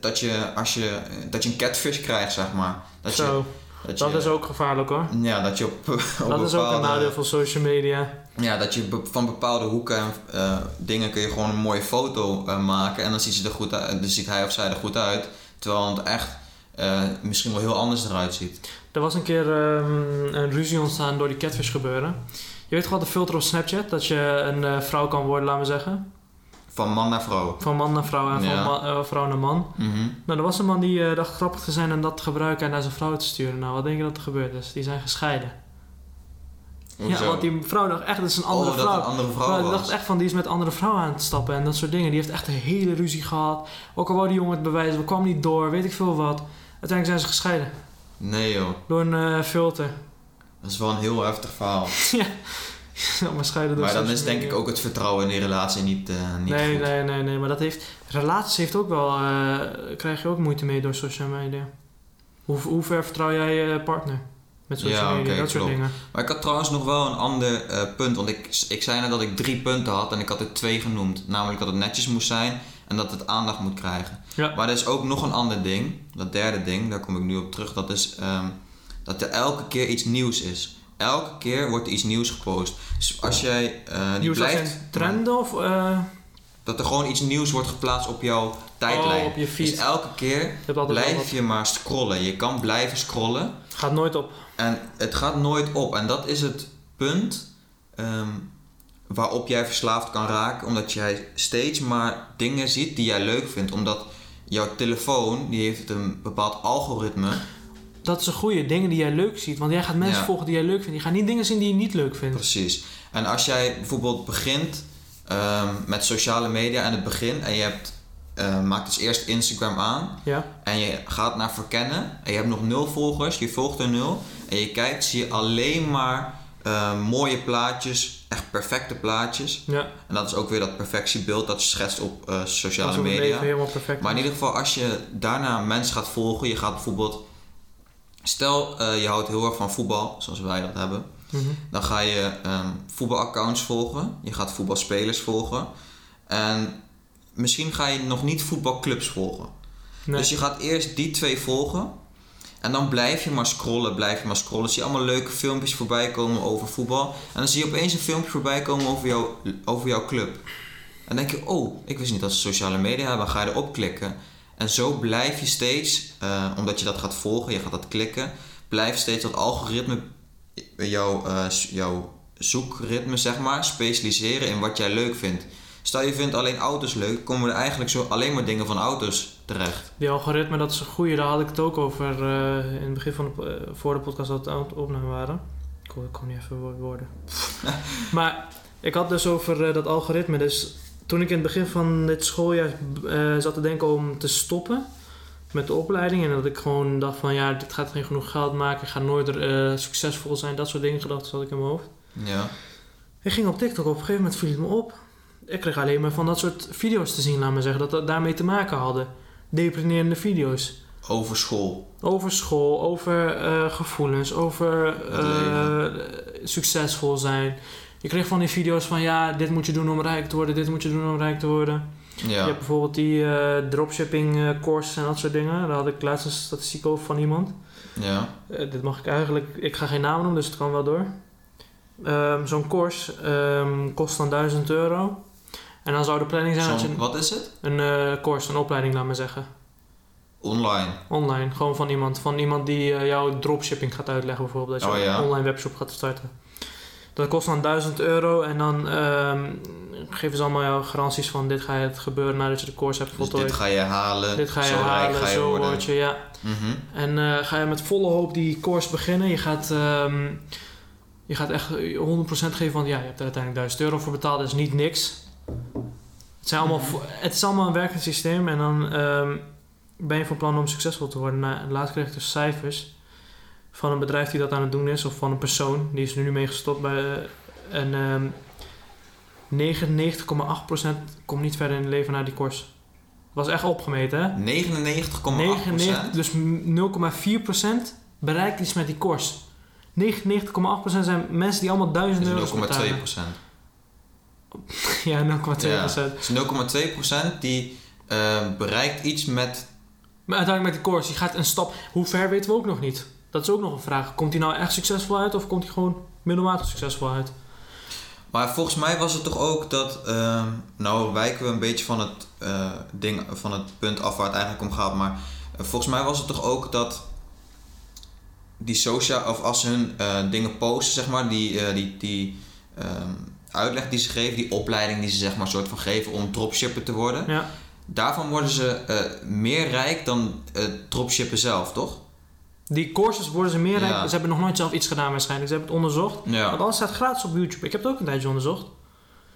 dat, je, als je, dat je een catfish krijgt, zeg maar. Dat Zo, je, dat, dat je, is ook gevaarlijk hoor. Ja, dat je op, op dat is ook een nadeel van social media. Ja, dat je be- van bepaalde hoeken en eh, dingen kun je gewoon een mooie foto eh, maken. En dan ziet, ze er goed uit, dan ziet hij of zij er goed uit. Terwijl het echt eh, misschien wel heel anders eruit ziet. Er was een keer ehm, een ruzie ontstaan door die catfish gebeuren. Je weet gewoon de filter op Snapchat, dat je een eh, vrouw kan worden, laten we zeggen. Van man naar vrouw. Van man naar vrouw en Ja. van eh, vrouw naar man. Mhm. Nou, er was een man die eh, dacht grappig te zijn en dat te gebruiken en naar zijn vrouw te sturen. Nou, wat denk je dat er gebeurd is? Die zijn gescheiden. Hoezo? Ja, want die vrouw dacht echt, dat is een andere oh, dat vrouw. een andere vrouw Maar die dacht echt van, die is met andere vrouwen aan het stappen en dat soort dingen. Die heeft echt een hele ruzie gehad. Ook al wou die jongen het bewijzen, we kwamen niet door, weet ik veel wat. Uiteindelijk zijn ze gescheiden. Nee joh, Door een eh, filter. dat is wel een heel heftig verhaal. Ja, maar scheiden door maar dan is denk ik ook het vertrouwen in die relatie niet, eh, niet nee, goed. nee, nee, nee. Maar dat heeft... Relaties heeft ook wel... eh, krijg je ook moeite mee door social media. Hoe, hoe ver vertrouw jij je partner? Met social Ja, media, dat soort dingen. Maar ik had trouwens nog wel een ander punt. Want ik, ik zei net dat ik drie punten had en ik had er twee genoemd. Namelijk dat het netjes moest zijn en dat het aandacht moet krijgen. Ja. Maar er is ook nog een ander ding. Dat derde ding, daar kom ik nu op terug. Dat is ehm, dat er elke keer iets nieuws is. Elke keer wordt er iets nieuws gepost. Dus als jij die Nieuws blijft... trenden of... eh, Dat er gewoon iets nieuws wordt geplaatst op jouw tijdlijn. Oh, op je feed. Dus elke keer blijf je maar scrollen. Je kan blijven scrollen. Gaat nooit op. En het gaat nooit op. En dat is het punt ehm, waarop jij verslaafd kan raken. Omdat jij steeds maar dingen ziet die jij leuk vindt. Omdat jouw telefoon, die heeft een bepaald algoritme. Dat is een goede dingen die jij leuk ziet. Want jij gaat mensen Ja. volgen die jij leuk vindt. Je gaat niet dingen zien die je niet leuk vindt. Precies. En als jij bijvoorbeeld begint ehm, met sociale media aan het begin. En je hebt, eh, maakt dus eerst Instagram aan. Ja. En je gaat naar verkennen. En je hebt nog nul volgers. Je volgt er nul. En je kijkt, zie je alleen maar eh, mooie plaatjes. Echt perfecte plaatjes. Ja. En dat is ook weer dat perfectiebeeld dat je schetst op eh, sociale media. Maar in ieder geval, als je daarna mensen gaat volgen, je gaat bijvoorbeeld. Stel, eh, je houdt heel erg van voetbal, zoals wij dat hebben. Mhm. Dan ga je ehm, voetbalaccounts volgen. Je gaat voetbalspelers volgen. En misschien ga je nog niet voetbalclubs volgen. Nee. Dus je gaat eerst die twee volgen. En dan blijf je maar scrollen, blijf je maar scrollen. Zie je allemaal leuke filmpjes voorbij komen over voetbal. En dan zie je opeens een filmpje voorbij komen over, jou, over jouw club. En denk je, oh, ik wist niet dat ze sociale media hebben. Ga je erop klikken. En zo blijf je steeds, eh, omdat je dat gaat volgen, je gaat dat klikken, blijft steeds dat algoritme jouw, jouw zoekritme, zeg maar, specialiseren in wat jij leuk vindt. Stel je vindt alleen auto's leuk, komen er eigenlijk zo alleen maar dingen van auto's terecht. Die algoritme, dat is een goeie. Daar had ik het ook over eh, in het begin van de, eh, voor de podcast dat we aan het opnemen waren. Ik kon, ik kon niet even wo- woorden. maar ik had dus over eh, dat algoritme. Dus toen ik in het begin van dit schooljaar zat te denken om te stoppen met de opleiding. En dat ik gewoon dacht van ja, dit gaat geen genoeg geld maken. Ik ga nooit eh, succesvol zijn. Dat soort dingen gedachten had ik in mijn hoofd. Ja. Ik ging op TikTok op een gegeven moment viel het me op. Ik kreeg alleen maar van dat soort video's te zien, laat maar zeggen, dat dat daarmee te maken hadden. Deprimerende video's. Over school. Over school, over eh, gevoelens, over eh, succesvol zijn. Je kreeg van die video's van ja, dit moet je doen om rijk te worden, dit moet je doen om rijk te worden. Je Ja. hebt bijvoorbeeld die eh, dropshipping courses en dat soort dingen. Daar had ik laatst een statistiek over van iemand. Ja. Dit mag ik eigenlijk, ik ga geen naam noemen, dus het kan wel door. Ehm, Zo'n course ehm, kost dan 1000 euro. En dan zou de planning zijn dat je wat is het? een eh, course, een opleiding, laat maar zeggen. Online. Online, gewoon van iemand. Van iemand die eh, jou dropshipping gaat uitleggen, bijvoorbeeld. Dat je Oh, ja. een online webshop gaat starten. Dat kost dan 1000 euro en dan ehm, geven ze allemaal jou garanties van dit ga je het gebeuren nadat je de course hebt Dus voltooid. dit ga je halen. Dit ga je zo halen, ga je zo worden. word je, ja. Mhm. En eh, ga je met volle hoop die course beginnen. Je gaat, ehm, je gaat echt 100% geven van ja, je hebt er uiteindelijk 1000 euro voor betaald. Dat is niet niks. Het, zijn allemaal, het is allemaal een werkend systeem. En dan ehm, ben je van plan om succesvol te worden. Nou, laatst kreeg ik dus cijfers van een bedrijf die dat aan het doen is. Of van een persoon. Die is er nu mee gestopt bij... eh, en ehm 99,8% komt niet verder in het leven na die. Dat was echt opgemeten, hè? 99,8%. 99, dus 0,4% bereikt iets met die course. 99,8% zijn mensen die allemaal 1000 Dat euro is 0,2%. Ja, 0,2%. Ja. Dus 0,2% die eh, bereikt iets met... Maar uiteindelijk met die course, die gaat een stap. Hoe ver weten we ook nog niet. Dat is ook nog een vraag. Komt hij nou echt succesvol uit of komt hij gewoon middelmatig succesvol uit? Maar volgens mij was het toch ook dat... eh, nou wijken we een beetje van het, eh, ding, van het punt af waar het eigenlijk om gaat. Maar eh, volgens mij was het toch ook dat... Die social... Of als ze hun eh, dingen posten, zeg maar. Die, die, die ehm, uitleg die ze geven. Die opleiding die ze zeg maar soort van geven om dropshipper te worden. Ja. Daarvan worden ze eh, meer rijk dan uh, dropshippen zelf, toch? Die courses worden ze meer rijk. Ja. Ze hebben nog nooit zelf iets gedaan waarschijnlijk. Ze hebben het onderzocht. Ja. Want alles staat gratis op YouTube. Ik heb het ook een tijdje onderzocht.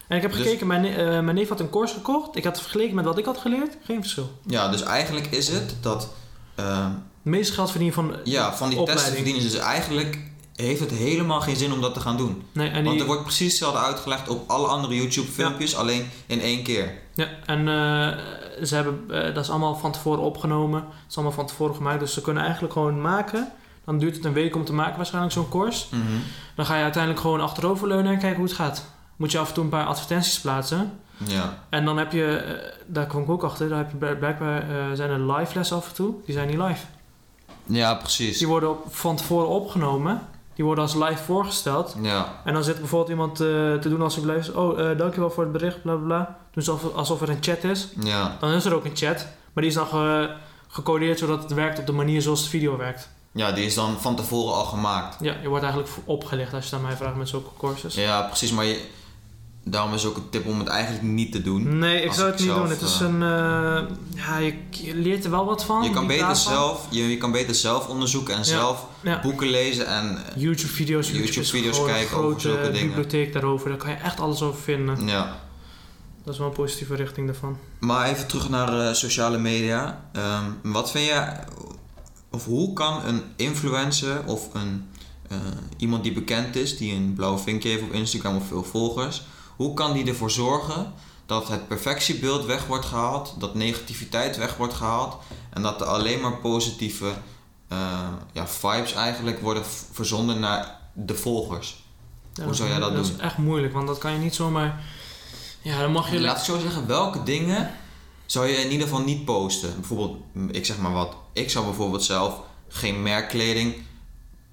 En ik heb Dus- gekeken, mijn, eh, mijn neef had een course gekocht. Ik had het vergeleken met wat ik had geleerd. Geen verschil. Ja, dus eigenlijk is het dat... Het meeste geld verdienen van... ja, van die Opleiding. testen verdienen ze dus eigenlijk... Heeft het helemaal geen zin om dat te gaan doen. Nee, en Want er wordt precies hetzelfde uitgelegd op alle andere YouTube filmpjes, alleen in één keer. Ja, en eh, ze hebben, eh, dat is allemaal van tevoren opgenomen. Het is allemaal van tevoren gemaakt. Dus ze kunnen eigenlijk gewoon maken. Dan duurt het een week om te maken waarschijnlijk zo'n course. Mhm. Dan ga je uiteindelijk gewoon achteroverleunen en kijken hoe het gaat. Moet je af en toe een paar advertenties plaatsen. Ja. En dan heb je, eh, daar kwam ik ook achter, daar heb je bl- blijkbaar zijn er live lessen af en toe. Die zijn niet live. ja, precies. Die worden op, van tevoren opgenomen. Die worden als live voorgesteld. Ja, En dan zit bijvoorbeeld iemand eh, te doen als ik blijf. Oh, eh, dankjewel voor het bericht, bla bla alsof, alsof er een chat is. ja. Dan is er ook een chat, maar die is dan ge- gecodeerd zodat het werkt op de manier zoals de video werkt. ja, die is dan van tevoren al gemaakt. Ja, je wordt eigenlijk opgelicht als je aan mij vraagt met zulke courses. Ja, precies, maar je, daarom is ook een tip om het eigenlijk niet te doen. Nee, ik zou het niet zelf, doen. Het is eh, een. eh, ja, je, je leert er wel wat van. Je kan, beter zelf, je, je kan beter zelf onderzoeken en zelf Ja. boeken lezen en eh, YouTube-video's, YouTube, YouTube-video's is gewoon kijken een over zulke dingen. bibliotheek daarover. Daar kan je echt alles over vinden. ja. Dat is wel een positieve richting daarvan. Maar even terug naar eh, sociale media. Ehm, wat vind je, of hoe kan een influencer of een, eh, iemand die bekend is, die een blauwe vinkje heeft op Instagram of veel volgers, hoe kan die ervoor zorgen dat het perfectiebeeld weg wordt gehaald, dat negativiteit weg wordt gehaald en dat er alleen maar positieve eh, ja, vibes eigenlijk worden verzonden naar de volgers? Ja, Hoe zou jij dat Dat doen? is echt moeilijk, want dat kan je niet zomaar... Ja, dan mag je... Laat ik zo zeggen, welke dingen zou je in ieder geval niet posten? Bijvoorbeeld, ik zeg maar wat. Ik zou bijvoorbeeld zelf geen merkkleding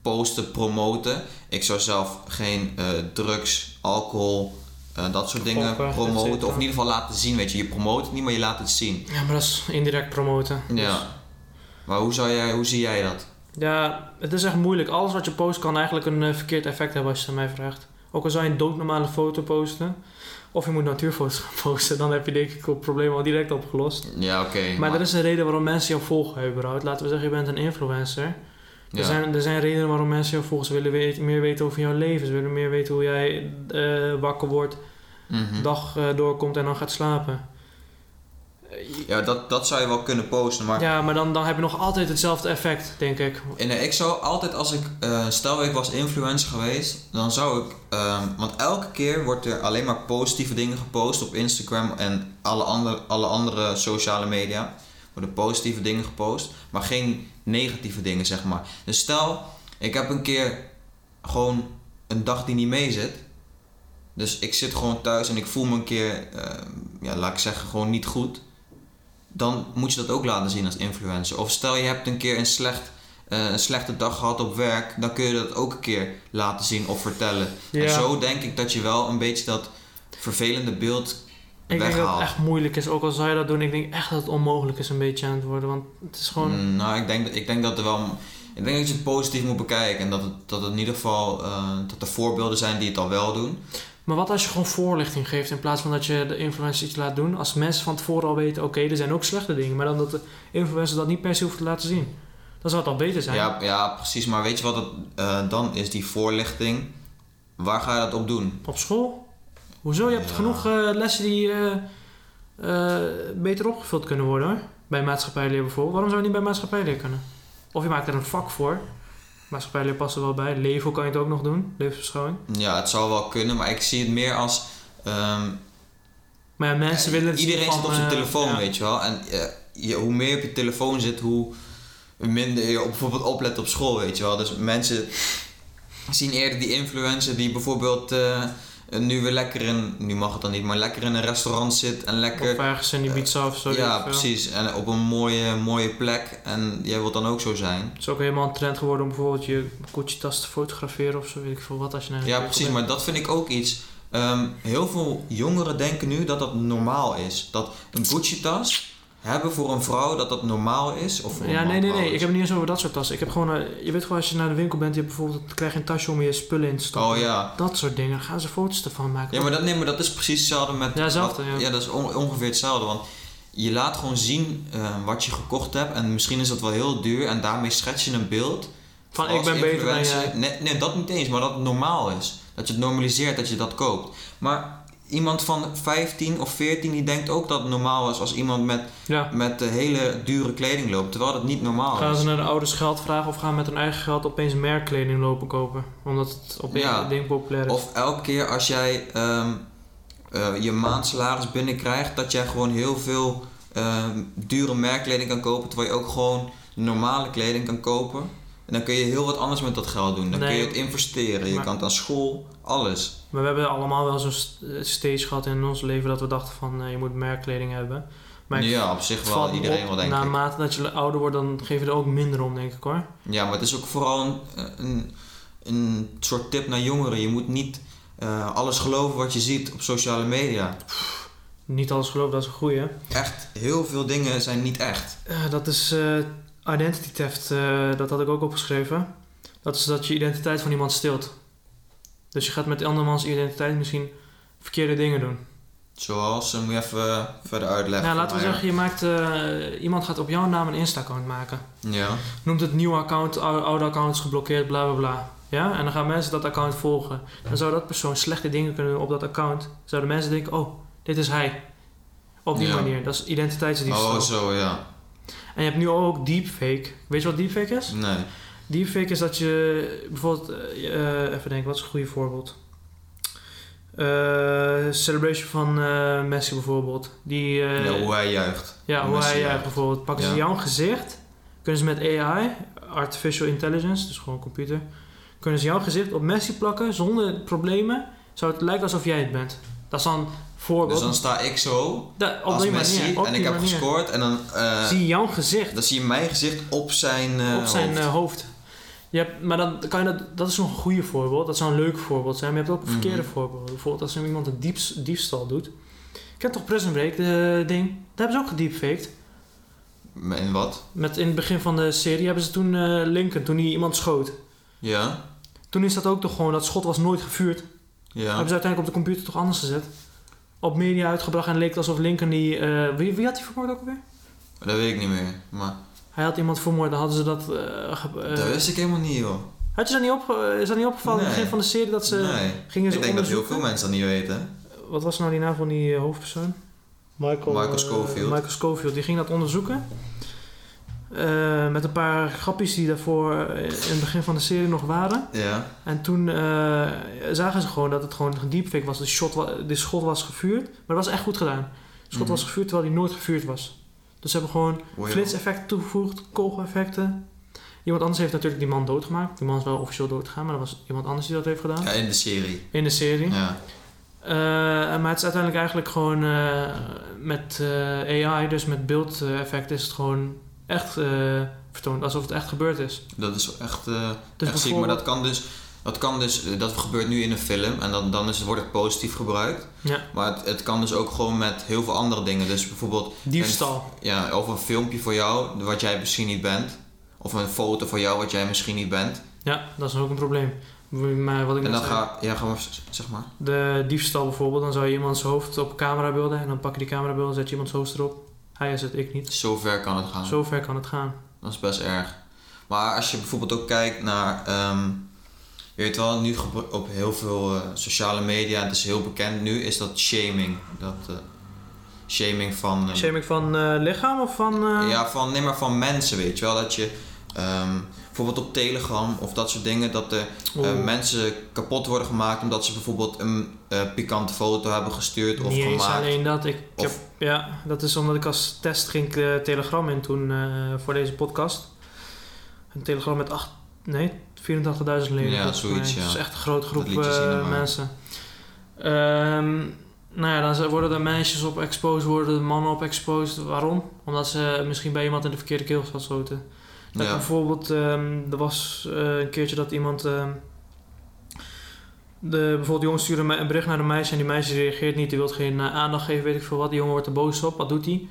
posten, promoten. Ik zou zelf geen eh, drugs, alcohol, eh, dat soort dingen promoten. Of in ieder geval laten zien, weet je. Je promoot het niet, maar je laat het zien. Ja, maar dat is indirect promoten. Ja. Maar hoe, zou jij, hoe zie jij dat? Ja, het is echt moeilijk. Alles wat je post kan eigenlijk een eh, verkeerd effect hebben als je het aan mij vraagt. Ook al zou je een doodnormale foto posten, of je moet natuurfoto's gaan posten, dan heb je denk ik het probleem al direct opgelost. Ja, oké. Maar er is een reden waarom mensen jou volgen überhaupt. Laten we zeggen, je bent een influencer. Er, zijn, er zijn redenen waarom mensen jou volgen. Ze willen weten, meer weten over jouw leven. Ze willen meer weten hoe jij eh, wakker wordt, Mhm. dag eh, doorkomt en dan gaat slapen. Ja, dat, dat zou je wel kunnen posten, maar Ja, maar dan, dan heb je nog altijd hetzelfde effect, denk ik. En ik zou altijd als ik, eh, stel ik was influencer geweest, dan zou ik, ehm, want elke keer wordt er alleen maar positieve dingen gepost op Instagram en alle andere, alle andere sociale media. Worden positieve dingen gepost, maar geen negatieve dingen, zeg maar. Dus stel, ik heb een keer gewoon een dag die niet mee zit. Dus ik zit gewoon thuis en ik voel me een keer, eh, ja, laat ik zeggen, gewoon niet goed. Dan moet je dat ook laten zien als influencer. Of stel je hebt een keer een, slecht, eh, een slechte dag gehad op werk, dan kun je dat ook een keer laten zien of vertellen. En zo denk ik dat je wel een beetje dat vervelende beeld Ik denk dat het echt moeilijk is, ook al zou je dat doen. Ik denk echt dat het onmogelijk is een beetje aan het worden. Want het is gewoon... Mm, nou, ik denk, ik denk dat er wel. Ik denk dat je het positief moet bekijken. En dat het, dat het in ieder geval. eh, dat er voorbeelden zijn die het al wel doen. Maar wat als je gewoon voorlichting geeft in plaats van dat je de influencer iets laat doen? Als mensen van tevoren al weten, oké, er zijn ook slechte dingen. Maar dan dat de influencer dat niet per se hoeft te laten zien. Dan zou het al beter zijn. Ja, ja, precies. Maar weet je wat het eh, dan is? Die voorlichting. Waar ga je dat op doen? Op school? Hoezo? Je hebt Ja. genoeg eh, lessen die eh, eh, beter opgevuld kunnen worden hoor. Bij maatschappijleer bijvoorbeeld. Waarom zou je niet bij maatschappijleer kunnen? Of je maakt er een vak voor. Maatschappijleer past er wel bij. Level kan je het ook nog doen. Levensbeschouwing. Ja, het zou wel kunnen. Maar ik zie het meer als. ehm, Maar ja, mensen willen het Iedereen zit op zijn telefoon, ja. weet je wel. En je, hoe meer je op je telefoon zit, hoe minder je op, bijvoorbeeld oplet op school, weet je wel. Dus mensen zien eerder die influencer die bijvoorbeeld nu weer lekker in, nu mag het dan niet, maar lekker in een restaurant zit en lekker... Of ergens in Ibiza of zo. ja, precies. En op een mooie, mooie plek. En jij wilt dan ook zo zijn. Het is ook helemaal een trend geworden om bijvoorbeeld je Gucci-tas te fotograferen of zo, weet ik veel wat. Als je naar Ja, precies. Maar dat vind ik ook iets. Ehm, heel veel jongeren denken nu dat dat normaal is. Dat een Gucci-tas hebben voor een vrouw dat dat normaal is. Of voor Ja, nee, nee, nee. is. Ik heb het niet eens over dat soort tassen. Ik heb gewoon, eh, je weet gewoon als je naar de winkel bent, je hebt bijvoorbeeld, krijg je een tasje om je spullen in te stoppen. Oh ja. Dat soort dingen. Gaan ze foto's ervan maken. Ja, maar dat, nee, maar dat is precies hetzelfde met... Ja, hetzelfde, wat- ja. dat is on- ongeveer hetzelfde. Want je laat gewoon zien eh, wat je gekocht hebt. En misschien is dat wel heel duur. En daarmee schets je een beeld. Van ik ben beter dan jij. Nee, nee, dat niet eens. Maar dat het normaal is. Dat je het normaliseert dat je dat koopt. Maar iemand van 15 of 14 die denkt ook dat het normaal is als iemand met, Ja. met de hele dure kleding loopt. Terwijl dat niet normaal Gaan is. ze naar de ouders geld vragen of gaan met hun eigen geld opeens merkkleding lopen kopen? Omdat het op Ja. een ding populair is. Of elke keer als jij ehm, eh, je maandsalaris binnenkrijgt, dat jij gewoon heel veel ehm, dure merkkleding kan kopen, terwijl je ook gewoon normale kleding kan kopen. Dan kun je heel wat anders met dat geld doen. Dan Nee, kun je het investeren, je maar- kan het aan school, alles. Maar we hebben allemaal wel zo'n eh, stage gehad in ons leven dat we dachten van eh, je moet merkkleding hebben. Maar ja, op zich wel, iedereen op, wel denk ik. Naarmate dat je ouder wordt, dan geef je er ook minder om, denk ik hoor. Ja, maar het is ook vooral een, een, een soort tip naar jongeren. Je moet niet eh, alles geloven wat je ziet op sociale media. Niet alles geloof, dat is een goeie. Echt, heel veel dingen zijn niet echt. Eh, dat is identity theft, eh, dat had ik ook opgeschreven. Dat is dat je identiteit van iemand steelt. Dus je gaat met andermans identiteit misschien verkeerde dingen doen. Zoals, eh, moet je even verder uitleggen. Nou, laten we zeggen, je maakt, eh, iemand gaat op jouw naam een Insta-account maken. Ja. Noemt het nieuwe account, oude, oude account is geblokkeerd, bla bla bla. Ja? En dan gaan mensen dat account volgen. Dan zou dat persoon slechte dingen kunnen doen op dat account. Zouden mensen denken, oh, dit is hij. Op die Ja. manier. Dat is identiteitsdiefstal. Oh, zo ja. En je hebt nu ook deepfake. Weet je wat deepfake is? Nee. Deepfake is dat je bijvoorbeeld, eh, eh, even denken, wat is een goede voorbeeld? Eh, celebration van Messi bijvoorbeeld. Die, ja, hoe hij juicht. ja, hoe Messi hij juicht. bijvoorbeeld. Pakken ze jouw gezicht, kunnen ze met AI, artificial intelligence, dus gewoon computer, kunnen ze jouw gezicht op Messi plakken zonder problemen. Zou het lijken alsof jij het bent. Dat is dan voorbeeld. Dus dan sta ik zo Da- als Messi manier, en ik heb manier. gescoord en dan, eh, Zie je jouw gezicht dan zie je mijn gezicht op zijn, eh, op zijn hoofd. eh, hoofd. Je hebt, maar dan kan je dat, dat is nog een goede voorbeeld. Dat zou een leuk voorbeeld zijn. Maar je hebt ook Mhm. verkeerde voorbeelden. Bijvoorbeeld als iemand een dieps, diefstal doet. Ik heb toch Prison Break, de ding. Daar hebben ze ook gedeepfaked. En wat? Met in het begin van de serie hebben ze toen eh, Lincoln, toen hij iemand schoot. Ja? Toen is dat ook toch gewoon, dat schot was nooit gevuurd. Ja. Hebben ze uiteindelijk op de computer toch anders gezet. Op media uitgebracht en leek het alsof Lincoln die... eh, wie, wie had hij vermoord ook alweer? Dat weet ik niet meer. Maar Hij had iemand vermoord, dan hadden ze dat... eh, eh, dat wist ik helemaal niet, joh. had je dat niet, opge- is dat niet opgevallen in het begin van de serie dat ze nee. gingen ze Ik denk dat heel veel mensen dat niet weten. Wat was nou die naam van die hoofdpersoon? Michael, Michael Scofield. Michael Scofield. Die ging dat onderzoeken. Eh, met een paar grapjes die daarvoor in het begin van de serie nog waren. Ja. En toen eh, zagen ze gewoon dat het gewoon een deepfake was. De, shot wa- de schot was gevuurd. Maar dat was echt goed gedaan. De schot Mhm. was gevuurd terwijl die nooit gevuurd was. Dus ze hebben gewoon Wow. flitseffecten toegevoegd, kogeleffecten. Iemand anders heeft natuurlijk die man doodgemaakt. Die man is wel officieel doodgegaan, maar dat was iemand anders die dat heeft gedaan. Ja, in de serie. In de serie. Ja. Eh, maar het is uiteindelijk eigenlijk gewoon met AI, dus met beeldeffecten, is het gewoon echt vertoond. Alsof het echt gebeurd is. Dat is echt, eh Dus echt ziek. Maar dat kan dus... Dat kan dus, eh, dat gebeurt nu in een film en dan, dan is, wordt het positief gebruikt. Ja. Maar het, het kan dus ook gewoon met heel veel andere dingen. Dus bijvoorbeeld Diefstal. ja, of een filmpje voor jou wat jij misschien niet bent. Of een foto van jou wat jij misschien niet bent. Ja, dat is ook een probleem. Maar wat ik En dan zei, ga, ja, gewoon zeg maar. de diefstal bijvoorbeeld, dan zou je iemands hoofd op camera beelden en dan pak je die camerabeelden, zet je iemands hoofd erop. Hij is het, ik niet. Zo ver kan het gaan. Zo ver kan het gaan. Dat is best erg. Maar als je bijvoorbeeld ook kijkt naar. ehm, je weet wel, nu op heel veel eh, sociale media, het is heel bekend nu, is dat shaming. Dat eh, shaming van. eh, Shaming van eh, lichaam of van... Ja, van, nee, maar van mensen, weet je wel. Dat je ehm, bijvoorbeeld op Telegram of dat soort dingen, dat er eh, mensen kapot worden gemaakt omdat ze bijvoorbeeld een eh, pikante foto hebben gestuurd of niet gemaakt. alleen dat. Ik, Of- heb, ja, dat is omdat ik als test ging eh, Telegram in toen voor deze podcast. Een Telegram met acht, nee, 84.000 leden. Ja, zoiets, ja. Dat is echt een grote groep mensen. Ehm, nou ja, dan worden er meisjes op exposed, worden er mannen op exposed. Waarom? Omdat ze misschien bij iemand in de verkeerde keel geschoten. Dat Ja. bijvoorbeeld, ehm, er was eh, een keertje dat iemand. ehm, de, bijvoorbeeld, de jongen stuurde een bericht naar een meisje en die meisje reageert niet. Die wil geen eh, aandacht geven, weet ik veel wat. Die jongen wordt er boos op. Wat doet hij?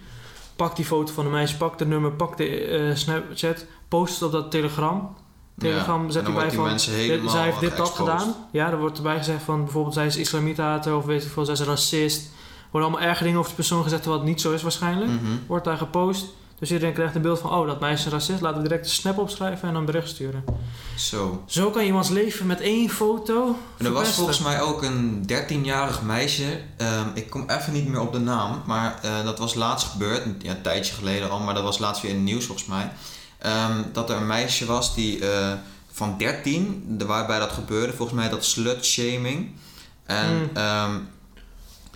Pakt die foto van de meisje, pakt het nummer, pakt de eh, Snapchat, post het op dat Telegram. Telegram Ja, zet en dan hij bij wordt die van. dit- zij heeft dit dat gedaan. Ja, er wordt erbij gezegd van bijvoorbeeld zij is islamitater of weet ik veel, zij is racist. Er worden allemaal erge dingen over de persoon gezegd wat niet zo is waarschijnlijk Mhm. wordt daar gepost. Dus iedereen krijgt een beeld van, oh, dat meisje is een racist. Laten we direct een snap opschrijven en een bericht sturen. Zo. Zo kan je iemands leven met één foto En er was volgens mij ook een 13-jarig meisje. ehm, ik kom even niet meer op de naam. Maar eh, dat was laatst gebeurd. Ja, een tijdje geleden al. Maar dat was laatst weer in het nieuws volgens mij. Ehm, dat er een meisje was die eh, van 13. de- Waarbij dat gebeurde. Volgens mij dat slut-shaming. En Mm. ehm,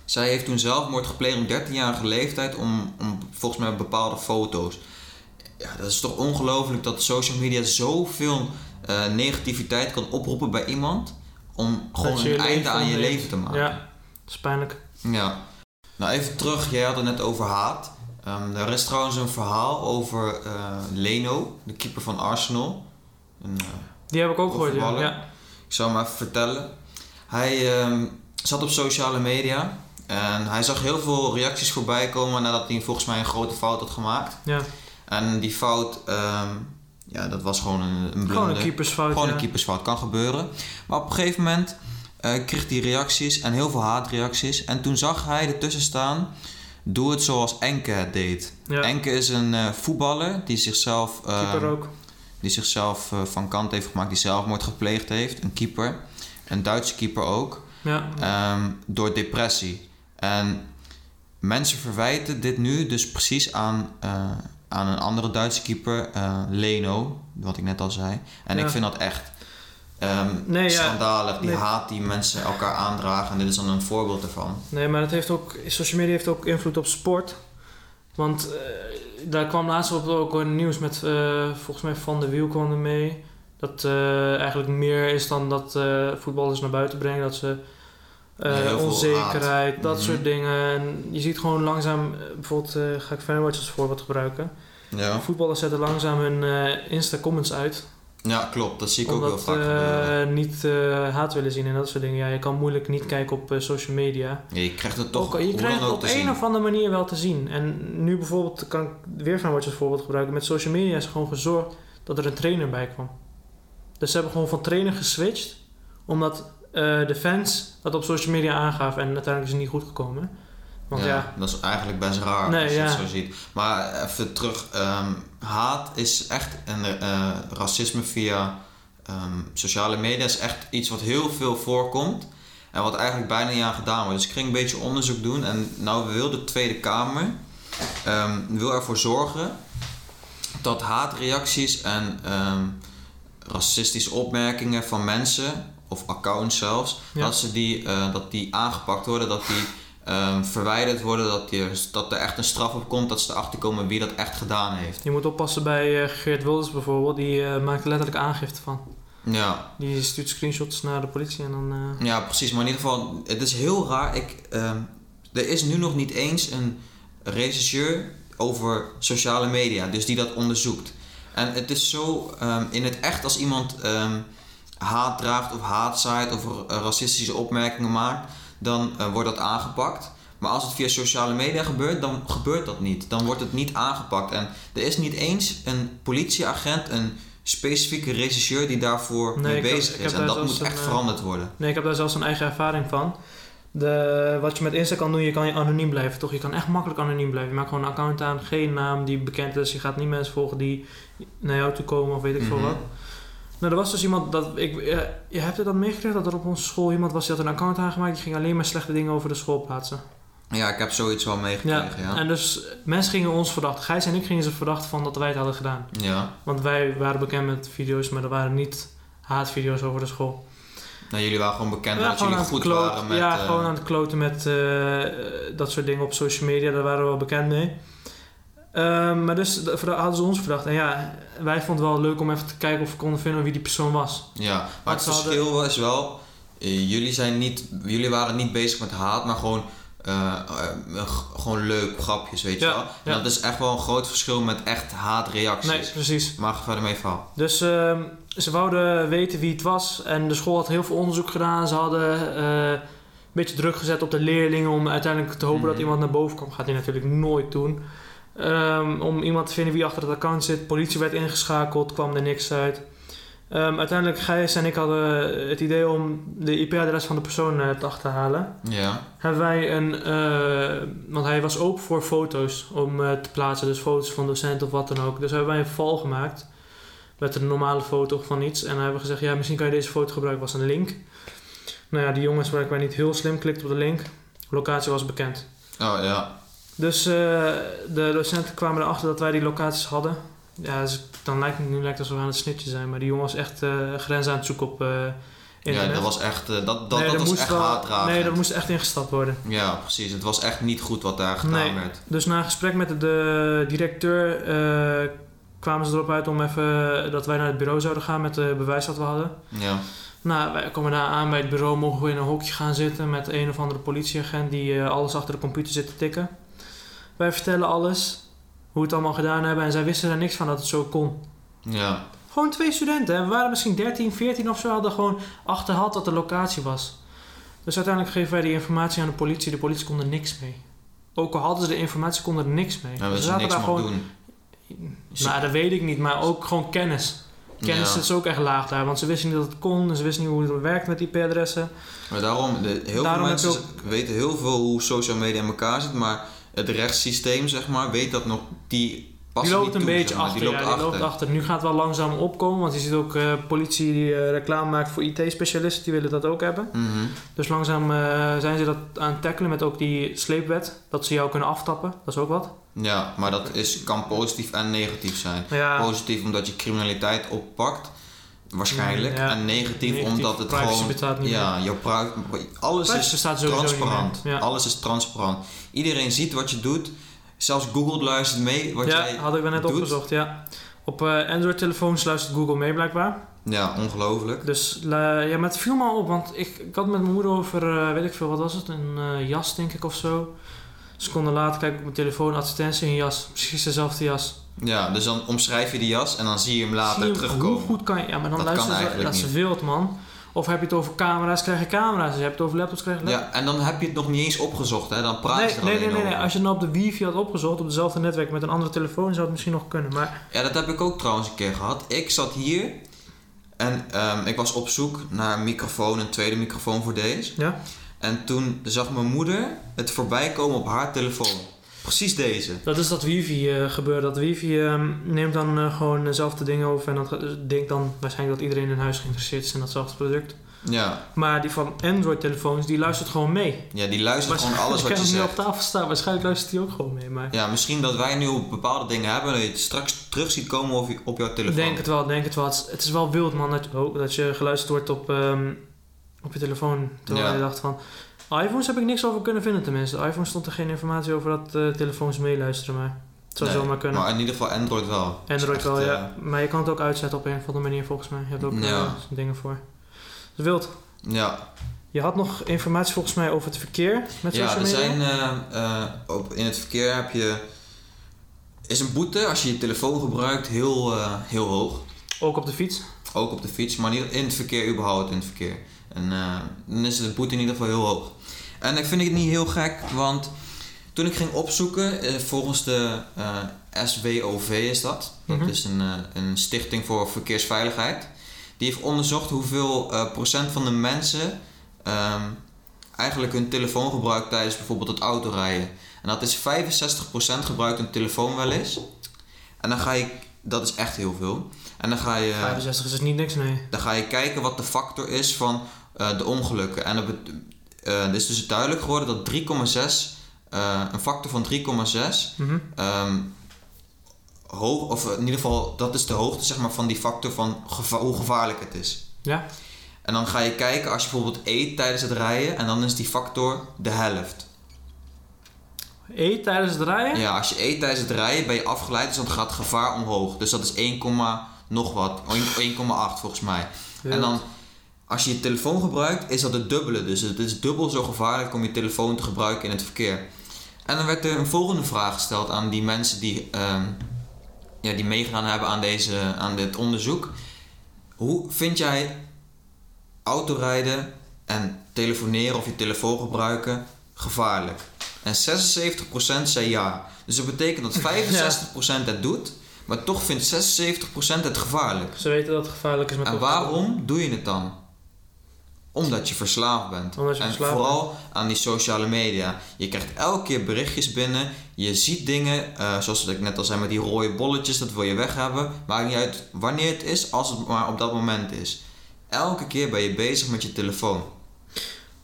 zij heeft toen zelfmoord gepleegd op 13-jarige leeftijd. Om, om volgens mij bepaalde foto's. Ja, dat is toch ongelooflijk dat social media zoveel eh, negativiteit kan oproepen bij iemand. Om gewoon Dat een einde aan je leven te maken. Ja, dat is pijnlijk. Ja. Nou, even terug. Jij had het net over haat. Ehm, er is trouwens een verhaal over eh, Leno, de keeper van Arsenal. Een, eh, Die heb ik ook gehoord, ja. Ja. ik zal hem even vertellen. Hij ehm, zat op sociale media en hij zag heel veel reacties voorbij komen nadat hij volgens mij een grote fout had gemaakt. Ja. En die fout, ehm, ja, dat was gewoon een, een blunder. Gewoon een keepersfout, Gewoon ja. een keepersfout, kan gebeuren. Maar op een gegeven moment eh, kreeg hij reacties en heel veel haatreacties. En toen zag hij ertussen staan, doe het zoals Enke het deed. ja. Enke is een eh, voetballer die zichzelf, eh, Keeper ook. die zichzelf eh, van kant heeft gemaakt, die zelfmoord gepleegd heeft. Een keeper, een Duitse keeper ook, Ja. ehm, door depressie. En mensen verwijten dit nu dus precies aan, eh, aan een andere Duitse keeper, eh, Leno, wat ik net al zei. En Ja. ik vind dat echt ehm, Nee, ja. schandalig, die Nee. haat die mensen elkaar aandragen. En dit is dan een voorbeeld ervan. Nee, maar het heeft ook, social media heeft ook invloed op sport. Want eh, daar kwam laatst op ook een nieuws met, volgens mij Van de Wiel kwam er mee. Dat eigenlijk meer is dan dat voetballers naar buiten brengen. Dat ze eh, onzekerheid, dat Mhm. soort dingen. En je ziet gewoon langzaam, eh, bijvoorbeeld eh, ga ik Fanwatch als voorbeeld gebruiken. Ja. Voetballers zetten langzaam hun Insta-comments uit. ja, klopt. Dat zie ik ook Omdat vaak gebeuren. niet haat willen zien en dat soort dingen. Ja, je kan moeilijk niet kijken op social media. Ja, je krijgt het toch Ook, je krijgt het op een zien. of andere manier wel te zien. En nu bijvoorbeeld kan ik weer Fanwatch als voorbeeld gebruiken. Met social media is gewoon gezorgd dat er een trainer bij kwam. Dus ze hebben gewoon van trainer geswitcht. Omdat de fans dat op social media aangaven. En uiteindelijk is het niet goed gekomen. Want ja, ja, dat is eigenlijk best raar Nee, als je ja. het zo ziet. Maar even terug, ehm, haat is echt en eh, racisme via ehm, sociale media is echt iets wat heel veel voorkomt en wat eigenlijk bijna niet aan gedaan wordt. Dus ik ging een beetje onderzoek doen en nou wil de Tweede Kamer ehm, wil ervoor zorgen dat haatreacties en racistische opmerkingen van mensen of accounts zelfs, Ja. dat, ze die, eh, dat die aangepakt worden, dat die ehm, verwijderd worden, dat, die, dat er echt een straf op komt, dat ze erachter komen wie dat echt gedaan heeft. je moet oppassen bij eh, Geert Wilders bijvoorbeeld. Die eh, maakt er letterlijk aangifte van. Ja, Die stuurt screenshots naar de politie en dan... ja, precies. Maar in ieder geval, het is heel raar. Ik, ehm, er is nu nog niet eens een regisseur over sociale media, dus die dat onderzoekt. En het is zo ehm, in het echt als iemand haat draagt of haat zaait of eh, racistische opmerkingen maakt, dan eh, wordt dat aangepakt. Maar als het via sociale media gebeurt, dan gebeurt dat niet. Dan wordt het niet aangepakt. En er is niet eens een politieagent, een specifieke regisseur die daarvoor Nee, mee heb- bezig is. En dat moet een, echt eh, veranderd worden. Nee, ik heb daar zelfs een eigen ervaring van. De, wat je met Insta kan doen, je kan je anoniem blijven, toch? Je kan echt makkelijk anoniem blijven. Je maakt gewoon een account aan, geen naam die bekend is. Je gaat niet mensen volgen die naar jou toe komen of weet ik veel Mhm. wat. Nou, er was dus iemand, dat ik, eh, je hebt het dat meegekregen, dat er op onze school iemand was die had een account aangemaakt. Die ging alleen maar slechte dingen over de school plaatsen. Ja, ik heb zoiets wel Ja, meegekregen, ja. en dus mensen gingen ons verdachten. Gijs en ik gingen ze verdachten van dat wij het hadden gedaan. Ja. Want wij waren bekend met video's, maar er waren niet haatvideo's over de school. Nou, jullie waren gewoon bekend Ja, dat jullie goed kloot- waren met... ja, eh, gewoon aan het kloten met eh, dat soort dingen op social media. Daar waren we wel bekend mee. Ehm, maar dus hadden ze ons verdacht. En ja, wij vonden het wel leuk om even te kijken of we konden vinden wie die persoon was. Ja, maar het ze hadden- verschil was wel... eh, jullie, zijn niet, jullie waren niet bezig met haat, maar gewoon... eh, eh, gewoon leuk, grapjes, weet je wel. En ja. dat is echt wel een groot verschil met echt haatreacties. Nee, precies. Maar verder mee verhaal. Dus ehm, ze wouden weten wie het was. En de school had heel veel onderzoek gedaan. Ze hadden een beetje druk gezet op de leerlingen om uiteindelijk te hopen Mhm. dat iemand naar boven kwam. Gaat hij natuurlijk nooit doen. Ehm, om iemand te vinden wie achter het account zit. Politie werd ingeschakeld, kwam er niks uit. Ehm, uiteindelijk, Gijs en ik hadden het idee om de IP-adres van de persoon eh, te achterhalen. Ja. Hebben wij een, eh, want hij was open voor foto's om eh, te plaatsen, dus foto's van docenten of wat dan ook. Dus hebben wij een val gemaakt met een normale foto van iets. En hebben we gezegd, ja, misschien kan je deze foto gebruiken, was een link. Nou ja, die jongens waren blijkbaar niet heel slim, klikte op de link. locatie was bekend. Oh ja. Dus eh, de docenten kwamen erachter dat wij die locaties hadden. Ja, dus dan lijkt het nu lijkt het alsof we aan het snitje zijn, maar die jongen was echt eh grens aan het zoeken op eh internet. Ja, dat was echt, dat, dat, Nee, dat was echt wel-. Nee, dat moest echt ingestapt worden. Ja, precies. Het was echt niet goed wat daar gedaan Nee. werd. Dus na een gesprek met de, de directeur kwamen ze erop uit om even dat wij naar het bureau zouden gaan met de bewijs dat we hadden. Ja. Nou, wij komen daar aan bij het bureau, mogen we in een hokje gaan zitten met een of andere politieagent die alles achter de computer zit te tikken. Wij vertellen alles, hoe we het allemaal gedaan hebben en zij wisten er niks van dat het zo kon. Ja. Gewoon twee studenten, hè. we waren misschien 13, 14 of zo, hadden gewoon achterhaald wat de locatie was. Dus uiteindelijk geven wij die informatie aan de politie, de politie kon er niks mee. Ook al hadden ze de informatie, konden er niks mee. Nou, Ze zaten daar gewoon doen. nou, dat weet ik niet, maar ook gewoon kennis. Kennis Ja. is ook echt laag daar, want ze wisten niet dat het kon, ze wisten niet hoe het werkt met IP-adressen. Maar daarom, de, heel Daarom veel mensen weten heel veel hoe social media in elkaar zit, maar het rechtssysteem, zeg maar, weet dat nog, die Die loopt een toe, beetje zeg maar. achter, Die loopt ja, die achter. loopt achter. Nu gaat het wel langzaam opkomen, want je ziet ook eh, politie die eh, reclame maakt voor IT-specialisten, die willen dat ook hebben. Mhm. Dus langzaam eh, zijn ze dat aan het tackelen met ook die sleepwet, dat ze jou kunnen aftappen, dat is ook wat. Ja, maar dat is, kan positief en negatief zijn. Ja, Positief omdat je criminaliteit oppakt, waarschijnlijk. Ja. En negatief, Negatief, omdat het gewoon... ja, jouw alles Privacy is staat sowieso niet transparant. Ja. Alles is transparant. Iedereen ziet wat je doet. Zelfs Google luistert mee wat ja, jij had ik wel net doet. opgezocht, ja. Op eh Android-telefoons luistert Google mee blijkbaar. Ja, ongelooflijk. Dus eh, ja, maar het viel me op, want ik, ik had met mijn moeder over, eh, weet ik veel, wat was het? Een eh, jas, denk ik, of zo. Seconden later kijk ik op mijn telefoon, advertentie, een jas. Precies dezelfde jas. Ja, dus dan omschrijf je die jas en dan zie je hem later terugkomen. Hoe goed kan je... Ja, maar dan Dat luister je... Dat niet. wild, man. Of heb je het over camera's, krijg je camera's. Heb je het over laptops, krijg je laptops. Ja, en dan heb je het nog niet eens opgezocht, hè? Dan praat Nee, je er nee, alleen nee, nee, nee. Als je dan op de wifi had opgezocht, op dezelfde netwerk met een andere telefoon, zou het misschien nog kunnen. Maar Ja, dat heb ik ook trouwens een keer gehad. Ik zat hier en ehm, ik was op zoek naar een microfoon, een tweede microfoon voor deze. ja, En toen zag mijn moeder het voorbij komen op haar telefoon. Precies deze. dat is dat wifi eh gebeuren. Dat wifi ehm, neemt dan eh, gewoon dezelfde dingen over en dat gaat- dus denkt dan waarschijnlijk dat iedereen in huis geïnteresseerd is in datzelfde product. Ja, Maar die van Android-telefoons, die luistert gewoon mee. ja die luistert gewoon alles wat je hem nu zegt. op tafel staan, waarschijnlijk luistert hij ook gewoon mee. Maar Ja, misschien dat wij nu op bepaalde dingen hebben dat je het straks terug ziet komen op, je- op jouw telefoon. denk het wel, denk het wel. Het is, het is wel wild, man, dat, oh, dat je geluisterd wordt op, ehm, op je telefoon. Terwijl Ja. je dacht van... iPhones heb ik niks over kunnen vinden tenminste. iPhone stond er geen informatie over dat eh, telefoons meeluisteren, maar het zou Nee, zomaar kunnen. Maar in ieder geval Android wel. Android Echt, wel, eh, ja. Maar je kan het ook uitzetten op een of andere manier volgens mij. Je hebt ook eh, Ja. dingen voor. Dus wild. Ja, Je had nog informatie volgens mij over het verkeer met ja social er media. zijn eh, eh, op, in het verkeer heb je. Is een boete als je je telefoon gebruikt heel, eh, heel hoog. Ook op de fiets. Ook op de fiets, maar niet in het verkeer, überhaupt in het verkeer. En eh, dan is de boete in ieder geval heel hoog. En ik vind het niet heel gek, want toen ik ging opzoeken, eh, volgens de eh, SWOV is dat. Dat Mhm. is een, eh, een stichting voor verkeersveiligheid. Die heeft onderzocht hoeveel procent van de mensen ehm, eigenlijk hun telefoon gebruikt tijdens bijvoorbeeld het autorijden. En dat is 65% gebruikt hun telefoon wel eens. En dan ga je, dat is echt heel veel. En dan ga je... 65 is dus niet niks, nee. Dan ga je kijken wat de factor is van de ongelukken. En dat bet- eh, het is dus duidelijk geworden dat 3,6, eh, een factor van 3,6, Mhm. ehm, hoog, of in ieder geval, dat is de hoogte zeg maar, van die factor van geva- hoe gevaarlijk het is. Ja. En dan ga je kijken als je bijvoorbeeld eet tijdens het rijden en dan is die factor de helft. Eet tijdens het rijden? Ja, als je eet tijdens het rijden ben je afgeleid, dus dan gaat het gevaar omhoog. Dus dat is 1, nog wat, 1,8 volgens mij. En dan, als je je telefoon gebruikt, is dat het dubbele. Dus het is dubbel zo gevaarlijk om je telefoon te gebruiken in het verkeer. En dan werd er een volgende vraag gesteld aan die mensen die, ehm, ja, die meegedaan hebben aan, deze, aan dit onderzoek. Hoe vind jij autorijden en telefoneren of je telefoon gebruiken gevaarlijk? En 76% zei ja. Dus dat betekent dat 65% het doet, maar toch vindt 76% het gevaarlijk. Ze weten dat het gevaarlijk is met En waarom doe je het dan? Omdat je verslaafd bent. Omdat je en verslaafd vooral aan die sociale media. Je krijgt elke keer berichtjes binnen. Je ziet dingen, eh, zoals ik net al zei met die rode bolletjes, dat wil je weg hebben. Maakt niet uit wanneer het is, als het maar op dat moment is. Elke keer ben je bezig met je telefoon.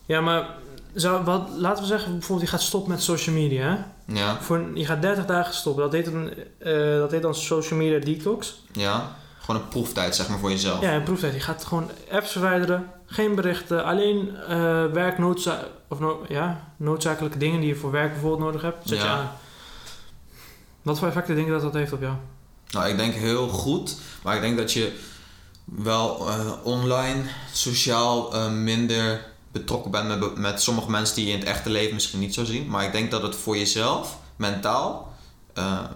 Ja, maar zou, wat, laten we zeggen, bijvoorbeeld je gaat stoppen met social media. Hè? Ja, Voor, je gaat 30 dagen stoppen. Dat heet, een, eh, dat heet dan social media detox. ja. Gewoon een proeftijd, zeg maar, voor jezelf. Ja, een proeftijd. Je gaat gewoon apps verwijderen. Geen berichten. Alleen eh werknoodza of no ja, noodzakelijke dingen die je voor werk bijvoorbeeld nodig hebt. Zet je Ja. aan. Wat voor effecten denk je dat dat heeft op jou? Nou, ik denk heel goed. Maar ik denk dat je wel eh, online, sociaal eh, minder betrokken bent met, met sommige mensen die je in het echte leven misschien niet zo zien. Maar ik denk dat het voor jezelf, mentaal,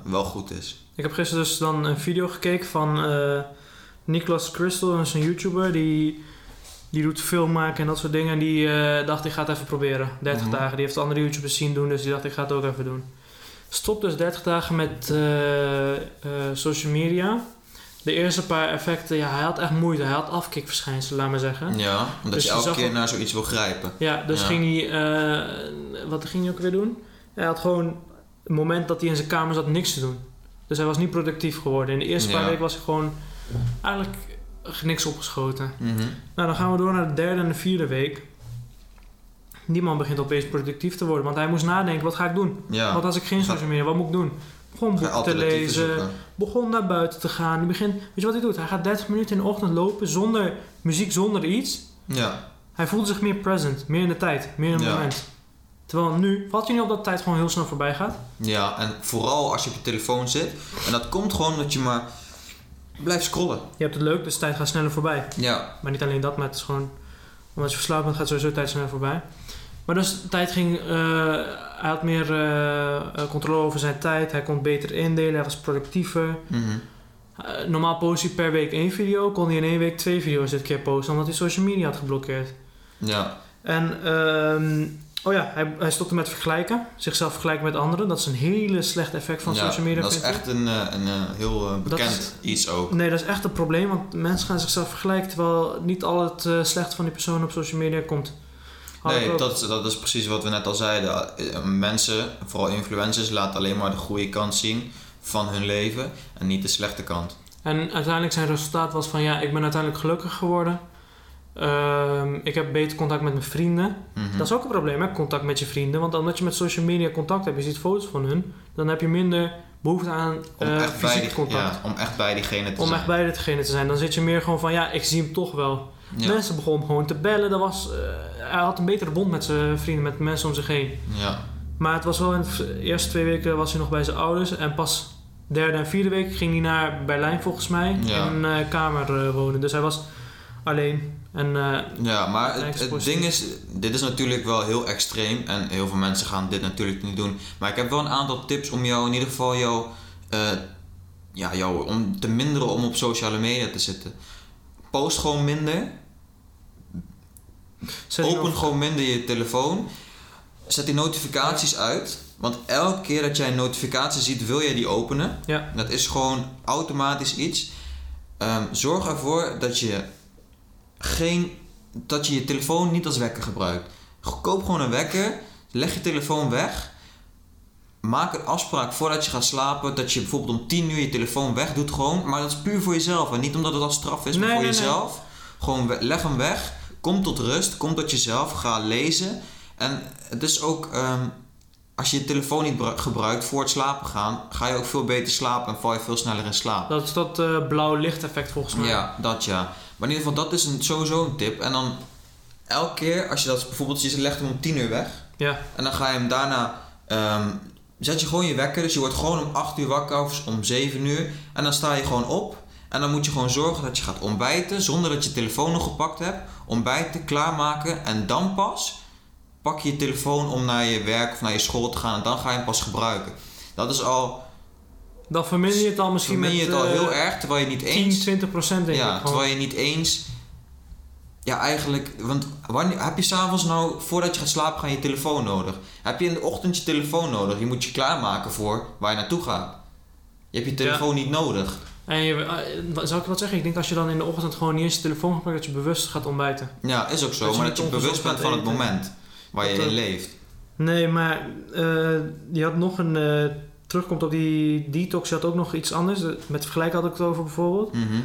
wel goed is. Ik heb gisteren dus dan een video gekeken van eh Nicholas Crystal, dat is een YouTuber die, die doet film maken en dat soort dingen. En die eh, dacht, ik ga het even proberen. 30 Mhm. dagen. Die heeft andere YouTubers zien doen, dus die dacht, ik ga het ook even doen. Stop dus 30 dagen met eh, social media. De eerste paar effecten, ja, hij had echt moeite. Hij had afkikverschijnselen, laat maar zeggen. Ja, omdat Dus je elke keer naar zoiets wil grijpen. Ja, dus Ja. ging hij... wat ging hij ook weer doen? Hij had gewoon... Het moment dat hij in zijn kamer zat, niks te doen. Dus hij was niet productief geworden. In de eerste paar weken was hij gewoon... Eigenlijk niks opgeschoten. Mhm. Nou, dan gaan we door naar de derde en de vierde week. Die man begint opeens productief te worden. Want hij moest nadenken, wat ga ik doen? Ja, Want als ik geen social media, wat moet ik doen? Begon boeken te lezen. zoeken. Begon naar buiten te gaan. Hij begint, weet je wat hij doet? Hij gaat 30 minuten in de ochtend lopen zonder muziek, zonder iets. Ja, Hij voelde zich meer present, meer in de tijd, meer in het Ja. moment. Terwijl nu, valt je niet op dat tijd gewoon heel snel voorbij gaat? ja, en vooral als je op je telefoon zit. En dat komt gewoon omdat je maar blijf scrollen. Je hebt het leuk, dus de tijd gaat sneller voorbij. Ja, Maar niet alleen dat, maar het is gewoon... Omdat je verslaafd bent, gaat sowieso tijd sneller voorbij. Maar dus de tijd ging... eh, hij had meer eh, eh, controle over zijn tijd. Hij kon beter indelen. Hij was productiever. mhm. Normaal post hij per week één video. Kon hij in één week twee video's dit keer posten. Omdat hij social media had geblokkeerd. ja. En... ehm, oh ja, hij, hij stopte met vergelijken. Zichzelf vergelijken met anderen. Dat is een hele slecht effect van ja, social media. dat is echt een, eh, een eh, heel eh, bekend iets ook. Nee, dat is echt een probleem, want mensen gaan zichzelf vergelijken terwijl niet al het slechte van die persoon op social media komt. Nee, dat, dat is precies wat we net al zeiden. Mensen, vooral influencers, laten alleen maar de goede kant zien van hun leven en niet de slechte kant. En uiteindelijk zijn resultaat was van ja, ik ben uiteindelijk gelukkig geworden. Ehm, ik heb beter contact met mijn vrienden. Mhm. Dat is ook een probleem, hè? contact met je vrienden. Want omdat je met social media contact hebt, je ziet foto's van hun, dan heb je minder behoefte aan om, eh, fysiek die, contact. ja, om echt bij diegene te Om zijn. echt bij degene te zijn. Dan zit je meer gewoon van ja, ik zie hem toch wel. ja. Mensen begonnen gewoon te bellen. Dat was, eh, hij had een betere bond met zijn vrienden, met mensen om zich heen. ja. Maar het was wel in de eerste twee weken was hij nog bij zijn ouders. En pas derde en vierde week ging hij naar Berlijn volgens mij. Ja. In een eh, kamer wonen. Dus hij was alleen. En eh, Ja, maar het, ding is, dit is natuurlijk wel heel extreem en heel veel mensen gaan dit natuurlijk niet doen. Maar ik heb wel een aantal tips om jou in ieder geval jou, eh, ja, jou om te minderen om op sociale media te zitten. Post gewoon minder, zet open gewoon minder je telefoon, zet die notificaties uit. Want elke keer dat jij een notificatie ziet, wil jij die openen. Ja, Dat is gewoon automatisch iets. Ehm, zorg ervoor dat je geen dat je je telefoon niet als wekker gebruikt. Koop gewoon een wekker, leg je telefoon weg. Maak een afspraak voordat je gaat slapen dat je bijvoorbeeld om 10 uur je telefoon weg doet gewoon, maar dat is puur voor jezelf en niet omdat het als straf is, maar Nee, voor nee, nee. jezelf. Gewoon leg hem weg, kom tot rust, kom tot jezelf, ga lezen. En het is ook ehm, als je je telefoon niet bru- gebruikt voor het slapen gaan, ga je ook veel beter slapen en val je veel sneller in slaap. dat is dat eh, blauw lichteffect volgens mij. Ja, dat ja. Maar in ieder geval, dat is een, sowieso een tip. En dan elke keer als je dat bijvoorbeeld, je legt hem om 10 uur weg. Ja. En dan ga je hem daarna, ehm, zet je gewoon je wekker. Dus je wordt gewoon om 8 uur wakker of om 7 uur. En dan sta je gewoon op. En dan moet je gewoon zorgen dat je gaat ontbijten zonder dat je telefoon nog gepakt hebt. Ontbijten, klaarmaken en dan pas pak je je telefoon om naar je werk of naar je school te gaan. En dan ga je hem pas gebruiken. Dat is al, Dan verminder je het al misschien vermin met je het al eh, heel erg, terwijl je niet 10, eens... 20 procent denk ik. Ja, terwijl je niet eens. Ja, eigenlijk. Want wanneer, heb je s'avonds nou, voordat je gaat slapen, gaan je telefoon nodig? Heb je in de ochtend je telefoon nodig? Je moet je klaarmaken voor waar je naartoe gaat. Je hebt je telefoon niet nodig. En je, eh, zou ik wat zeggen? Ik denk als je dan in de ochtend gewoon niet eens je telefoon gebruikt, dat je bewust gaat ontbijten. Ja, is ook zo. Dat maar dat je bewust bent van het moment waar je in eh, leeft. Nee, maar eh, je had nog een. Terugkomt op die detox, je had ook nog iets anders. Met vergelijk had ik het over bijvoorbeeld. Mhm.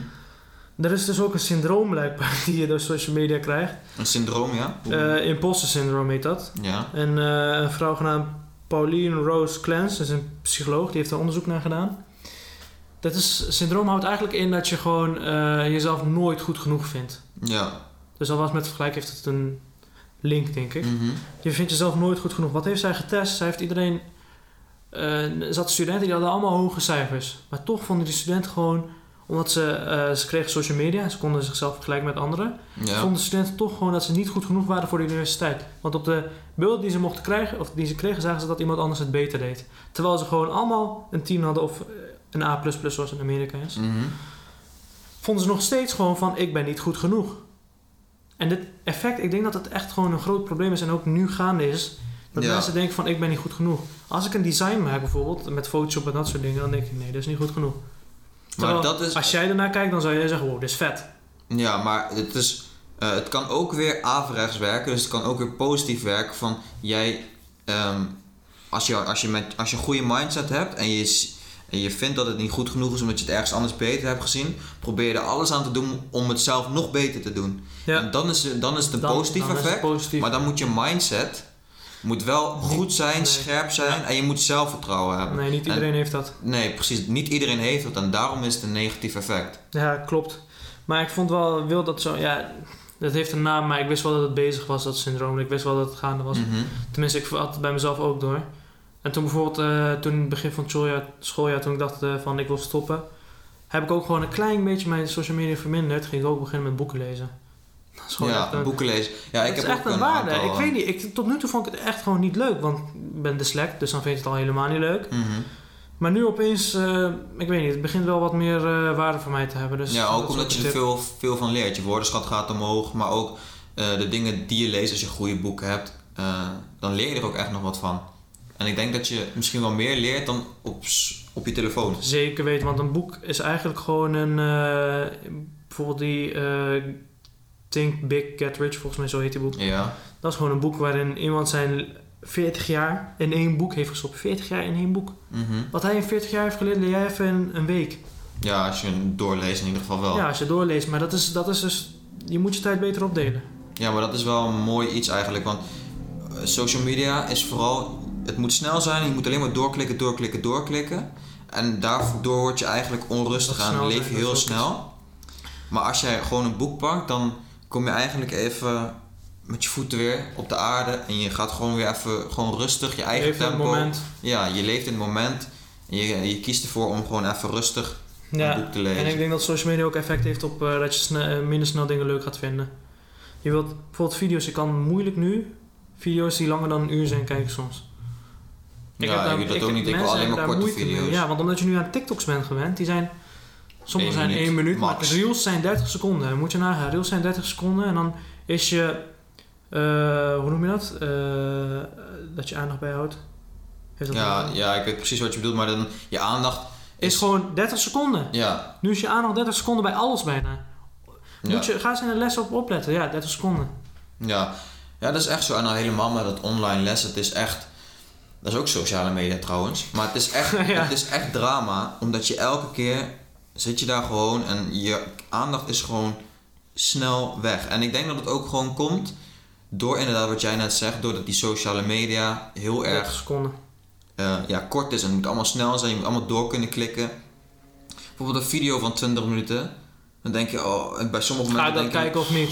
Er is dus ook een syndroom blijkbaar die je door social media krijgt. Een syndroom, ja? Eh imposter syndroom heet dat. ja. En eh, een vrouw genaamd Pauline Rose Clance, dat is een psycholoog, die heeft er onderzoek naar gedaan. Dat is, syndroom houdt eigenlijk in dat je gewoon eh, jezelf nooit goed genoeg vindt. Ja. Dus alvast met vergelijk heeft het een link, denk ik. Mhm. Je vindt jezelf nooit goed genoeg. Wat heeft zij getest? Zij heeft iedereen... eh, er zaten studenten die hadden allemaal hoge cijfers. Maar toch vonden die studenten gewoon... Omdat ze, eh, ze kregen social media, ze konden zichzelf vergelijken met anderen. Ja. Vonden studenten toch gewoon dat ze niet goed genoeg waren voor de universiteit. Want op de beelden die ze mochten krijgen, of die ze kregen, zagen ze dat iemand anders het beter deed. Terwijl ze gewoon allemaal een 10 hadden of eh, een A++ zoals in Amerika is. Mhm. Vonden ze nog steeds gewoon van, ik ben niet goed genoeg. En dit effect, ik denk dat het echt gewoon een groot probleem is en ook nu gaande is. Dat Ja. mensen denken van, ik ben niet goed genoeg. Als ik een design maak bijvoorbeeld, met Photoshop en dat soort dingen, dan denk ik, nee, dat is niet goed genoeg. Maar dat is. Als jij ernaar kijkt, dan zou jij zeggen, wow, dit is vet. Ja, maar het, is, eh, het kan ook weer averechts werken. Dus het kan ook weer positief werken. Van jij, ehm, als, je, als, je met, als je een goede mindset hebt en je, en je vindt dat het niet goed genoeg is omdat je het ergens anders beter hebt gezien, probeer je er alles aan te doen om het zelf nog beter te doen. Ja. En dan is, dan is het een Dan- positief dan is het effect. positief. Maar dan moet je mindset moet wel goed zijn, Nee. scherp zijn Ja. en je moet zelfvertrouwen hebben. Nee, niet En- iedereen heeft dat. Nee, precies. Niet iedereen heeft het en daarom is het een negatief effect. Ja, klopt. Maar ik vond wel, wil dat zo, ja, dat heeft een naam, maar ik wist wel dat het bezig was, dat syndroom. Ik wist wel dat het gaande was. Mhm. Tenminste, ik had het bij mezelf ook door. En toen bijvoorbeeld, eh, toen in het begin van het schooljaar, schooljaar toen ik dacht eh, van ik wil stoppen, heb ik ook gewoon een klein beetje mijn social media verminderd. Ging ik ook beginnen met boeken lezen. Dat is gewoon echt Ja, een, boeken lezen. Ja, dat ik is heb echt ook een waarde. aantal, ik eh, weet niet, ik, tot nu toe vond ik het echt gewoon niet leuk. Want ik ben dyslect, dus dan vind je het al helemaal niet leuk. mhm. Maar nu opeens, eh, ik weet niet, het begint wel wat meer eh, waarde voor mij te hebben. Dus ja, ook omdat je er veel, veel van leert. Je woordenschat gaat omhoog, maar ook eh, de dingen die je leest als je goede boeken hebt, eh, dan leer je er ook echt nog wat van. En ik denk dat je misschien wel meer leert dan op, op je telefoon. Zeker weten, want een boek is eigenlijk gewoon een. eh, bijvoorbeeld die eh, Think Big, Get Rich, volgens mij zo heet die boek. Ja, Dat is gewoon een boek waarin iemand zijn 40 jaar in één boek heeft gestopt. 40 jaar in één boek. mhm. Wat hij in 40 jaar heeft geleerd, leer jij even in een week. ja als je hem doorleest in ieder geval wel. Ja, als je doorleest. Maar dat is, dat is dus. Je moet je tijd beter opdelen. Ja, maar dat is wel een mooi iets eigenlijk. Want eh, social media is vooral. Het moet snel zijn. Je moet alleen maar doorklikken, doorklikken, doorklikken. En daardoor word je eigenlijk onrustig aan. leef je heel snel. Maar als jij gewoon een boek pakt, dan kom je eigenlijk even met je voeten weer op de aarde. En je gaat gewoon weer even gewoon rustig je eigen Even in het tempo. moment. Ja, je leeft in het moment. En je, je kiest ervoor om gewoon even rustig Ja. een boek te lezen. En ik denk dat social media ook effect heeft op eh, dat je sne- eh, minder snel dingen leuk gaat vinden. Je wilt bijvoorbeeld video's, je kan moeilijk nu video's die langer dan een uur zijn kijken soms. ja, ik doe dat ook niet. Ik wil alleen maar korte mee. video's. Ja, want omdat je nu aan TikToks bent gewend, die zijn. Sommige zijn minuut, 1 minuut, maar max. reels zijn 30 seconden. Moet je nagaan, reels zijn 30 seconden en dan is je. eh, hoe noem je dat? Eh, dat je aandacht bijhoudt. Heeft dat Ja, ja, ik weet precies wat je bedoelt. Maar dan, je aandacht Is gewoon 30 seconden. Ja, Nu is je aandacht 30 seconden bij alles bijna. ja. Moet je, ga eens in de les op opletten. Ja, 30 seconden. Ja. ja, dat is echt zo. En dan helemaal met dat online les. Het is echt... Dat is ook sociale media trouwens. Maar het is echt, Ja. het is echt drama. Omdat je elke keer zit je daar gewoon en je aandacht is gewoon snel weg. En ik denk dat het ook gewoon komt door inderdaad wat jij net zegt. Doordat die sociale media heel 30 erg eh, ja, kort is. En het moet allemaal snel zijn. Je moet allemaal door kunnen klikken. Bijvoorbeeld een video van 20 minuten. Dan denk je, oh, bij sommige Ga momenten je dat kijken of niet?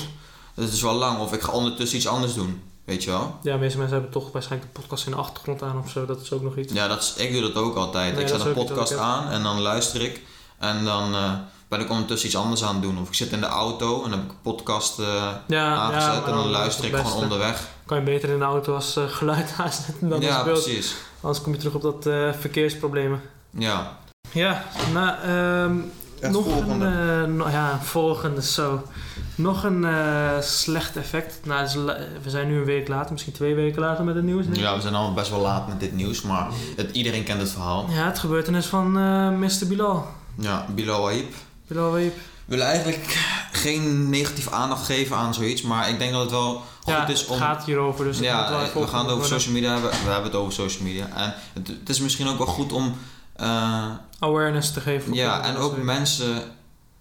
het is wel lang. Of ik ga ondertussen iets anders doen. Weet je wel? Ja, meeste mensen hebben toch waarschijnlijk de podcast in de achtergrond aan of zo. Dat is ook nog iets. Ja, dat is, ik doe dat ook altijd. Nee, ik dat zet een podcast aan en dan luister ik. En dan eh, ben ik ondertussen iets anders aan het doen. Of ik zit in de auto en dan heb ik een podcast eh, Ja, aangezet. ja, en dan is luister ik gewoon onderweg. Kan je beter in de auto als eh, geluid aanzetten dan ja, als beeld. precies. Anders kom je terug op dat eh, verkeersproblemen. Ja. Ja, nou, ehm, Het nog volgende. een... eh, no- ja, volgende, zo. Nog een eh, slecht effect. Nou, we zijn nu een week later, misschien twee weken later met het nieuws. ja, we zijn allemaal best wel laat met dit nieuws. Maar het, iedereen kent het verhaal. Ja, het gebeurtenis van eh Mr. Bilal. Ja, Bilal Wahib. Bilal Wahib. We willen eigenlijk geen negatieve aandacht geven aan zoiets. Maar ik denk dat het wel goed Ja, is het om... gaat hierover, dus het ja, even we gaan het over social media hebben. We hebben het over social media. En het, het is misschien ook wel goed om... eh, Awareness te geven. Ja, en ook mensen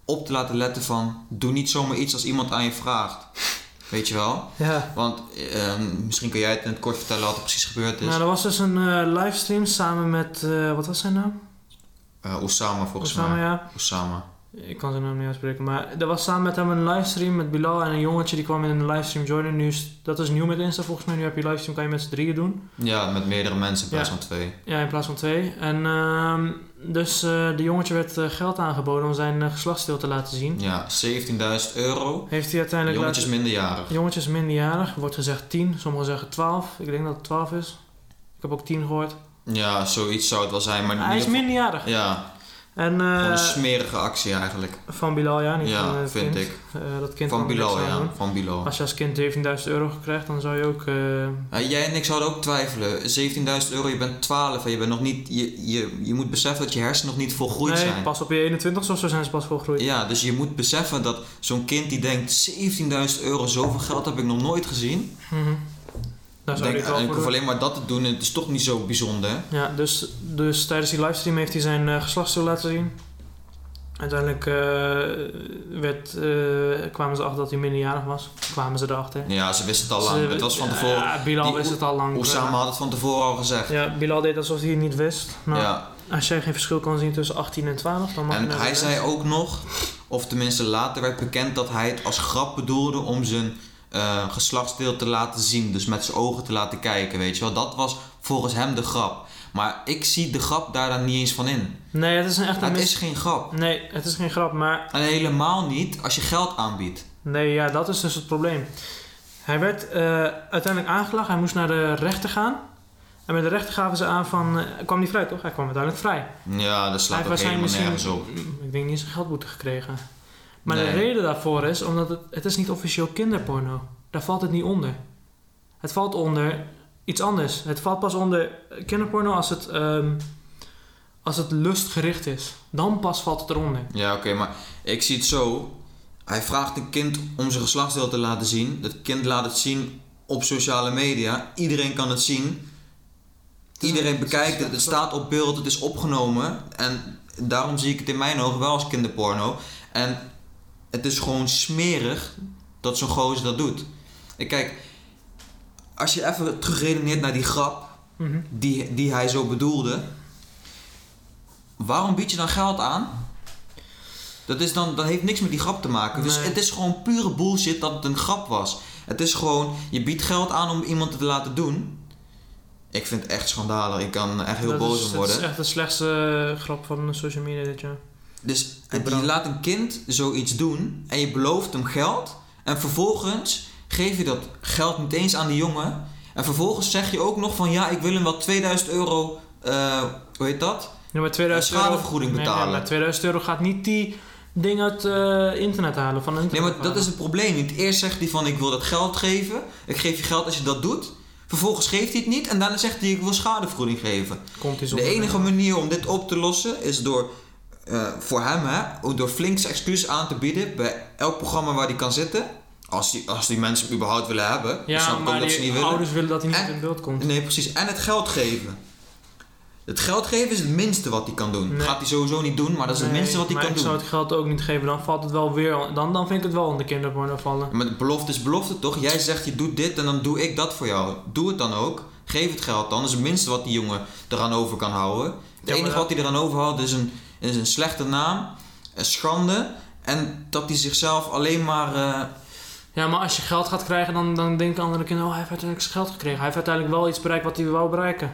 op te laten letten van... Doe niet zomaar iets als iemand aan je vraagt. Weet je wel? Ja. Want ehm, misschien kun jij het in het kort vertellen wat er precies gebeurd is. Nou, er was dus een eh, livestream samen met, eh, wat was zijn naam? Eh, Osama volgens Osama, mij. ja. Osama. Ik kan zijn naam niet uitspreken, maar er was samen met hem een livestream met Bilal en een jongetje die kwam in een livestream joinen. Nu is, dat is nieuw met Insta volgens mij. Nu heb je livestream, kan je met z'n drieën doen. Ja, met meerdere mensen in plaats Ja. van twee. Ja, in plaats van twee. En ehm, dus eh de jongetje werd eh, geld aangeboden om zijn uh, geslachtsdeel te laten zien. Ja, 17.000 euro. Heeft hij uiteindelijk Jongetje is laten... minderjarig. Jongetje is minderjarig, wordt gezegd 10, sommigen zeggen 12. Ik denk dat het 12 is. Ik heb ook 10 gehoord. Ja, zoiets zou het wel zijn. Maar Hij is geval- minderjarig. Ja, En, eh, gewoon een smerige actie eigenlijk. van Bilal, ja, niet Ja, van het vind kind. ik. Eh, dat kind Van Bilal, ja. doen. Van Bilal. Als je als kind 17.000 euro krijgt, dan zou je ook... eh, Ja, jij en ik zouden ook twijfelen. 17.000 euro, je bent 12 en je bent nog niet. Je, je, je moet beseffen dat je hersenen nog niet volgroeid nee, zijn. pas op je 21 of zo zijn ze pas volgroeid. Ja, dus je moet beseffen dat zo'n kind die denkt 17.000 euro, zoveel geld heb ik nog nooit gezien. Mhm. Daar zou Denk, ik hoef alleen maar dat te doen en het is toch niet zo bijzonder. Ja, dus, dus tijdens die livestream heeft hij zijn uh, geslachtsdeel laten zien. Uiteindelijk uh, werd, uh, kwamen ze achter dat hij minderjarig was. Kwamen ze erachter. Ja, ze wisten het al lang. Ze, het was van tevoren. Ja, Bilal die- wist het al lang. Osama had het van tevoren al gezegd. Ja, Bilal deed alsof hij het niet wist. Nou, ja. Als jij geen verschil kan zien tussen 18 en 12, dan mag En hij zei ook nog, of tenminste later werd bekend dat hij het als grap bedoelde om zijn uh, geslachtsdeel te laten zien. Dus met zijn ogen te laten kijken, weet je wel. Dat was volgens hem de grap. Maar ik zie de grap daar dan niet eens van in. Nee, het is een echt een Het mis- is geen grap. Nee, het is geen grap, maar En helemaal niet als je geld aanbiedt. nee, ja, dat is dus het probleem. Hij werd eh, uiteindelijk aangeklaagd, hij moest naar de rechter gaan. En bij de rechter gaven ze aan van, eh, kwam hij vrij toch? Hij kwam uiteindelijk vrij. Ja, dat slaat hij ook helemaal nergens op. ik denk niet zijn geldboete gekregen. Maar de reden daarvoor is, omdat het, het is niet officieel kinderporno. Daar valt het niet onder. Het valt onder iets anders. Het valt pas onder kinderporno als het, ehm, als het lustgericht is. Dan pas valt het eronder. Ja, oké, maar ik zie het zo. Hij vraagt een kind om zijn geslachtsdeel te laten zien. Dat kind laat het zien op sociale media. Iedereen kan het zien. Iedereen bekijkt het. Het staat op beeld. Het is opgenomen. En daarom zie ik het in mijn ogen wel als kinderporno. En het is gewoon smerig dat zo'n gozer dat doet. En kijk, als je even terugredeneert naar die grap Mhm. die, die hij zo bedoelde. Waarom bied je dan geld aan? Dat, is dan, dat heeft niks met die grap te maken. Dus het is gewoon pure bullshit dat het een grap was. Het is gewoon, je biedt geld aan om iemand te laten doen. Ik vind het echt schandalig. Ik kan echt heel dat boos is, om Dat is worden. echt de slechtste grap van social media dit jaar. Dus je laat een kind zoiets doen en je belooft hem geld. En vervolgens geef je dat geld niet eens aan die jongen. En vervolgens zeg je ook nog van ja, ik wil hem wel 2000 euro, eh, hoe heet dat? Ja, maar 2000 euro... schadevergoeding Nee, betalen. nee, maar 2000 euro gaat niet die ding uit eh, internet halen. Van Nee, internet maar dat is het probleem niet. Eerst zegt hij van ik wil dat geld geven. Ik geef je geld als je dat doet. Vervolgens geeft hij het niet en daarna zegt hij ik wil schadevergoeding geven. Komt De enige manier om dit op te lossen is door eh, voor hem hè, door flinks excuses aan te bieden bij elk programma waar hij kan zitten. Als die, als die mensen hem überhaupt willen hebben. Dan Ja, snap ik ook maar dat ze niet willen. ouders willen dat hij niet En- in beeld komt. Nee, precies. En het geld geven. Het geld geven is het minste wat hij kan doen. Nee. Gaat hij sowieso niet doen, maar dat is het minste wat hij maar kan ik doen. zou het geld ook niet geven, dan valt het wel weer... Dan, dan vind ik het wel onder kinderporno vallen. Maar de belofte is belofte toch? Jij zegt je doet dit en dan doe ik dat voor jou. Doe het dan ook. Geef het geld dan. Dat is het minste wat die jongen eraan over kan houden. Het Ja, maar enige dat- wat hij eraan overhoudt is een, is een slechte naam, een schande. En dat hij zichzelf alleen maar. eh, Ja, maar als je geld gaat krijgen, dan, dan denken andere kinderen... Oh, hij heeft uiteindelijk zijn geld gekregen. Hij heeft uiteindelijk wel iets bereikt wat hij wou bereiken.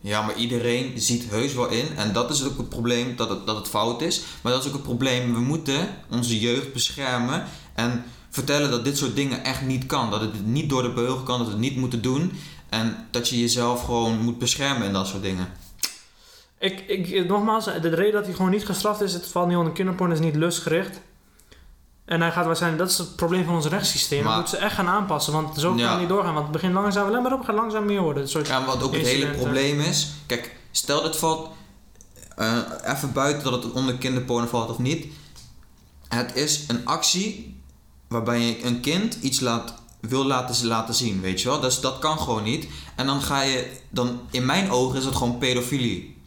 ja, maar iedereen ziet heus wel in. En dat is ook het probleem dat het, dat het fout is. Maar dat is ook het probleem. We moeten onze jeugd beschermen. En vertellen dat dit soort dingen echt niet kan. Dat het niet door de beugel kan. Dat we het niet moeten doen. En dat je jezelf gewoon moet beschermen in dat soort dingen. Ik, ik, nogmaals, de reden dat hij gewoon niet gestraft is... Het valt niet onder kinderporno, is niet lustgericht. En hij gaat waarschijnlijk... Dat is het probleem van ons rechtssysteem. Maar- Dat moeten ze echt gaan aanpassen. Want zo kan Ja. het niet doorgaan. Want het begint langzaam alleen maar op, gaat langzaam meer worden. Soort Ja, wat ook het hele incidenten. probleem is. Kijk, stel dat valt. eh, even buiten dat het onder kinderporno valt of niet. Het is een actie waarbij je een kind iets laat, wil laten, laten zien, weet je wel. Dus dat kan gewoon niet. En dan ga je. Dan, in mijn ogen is het gewoon pedofilie.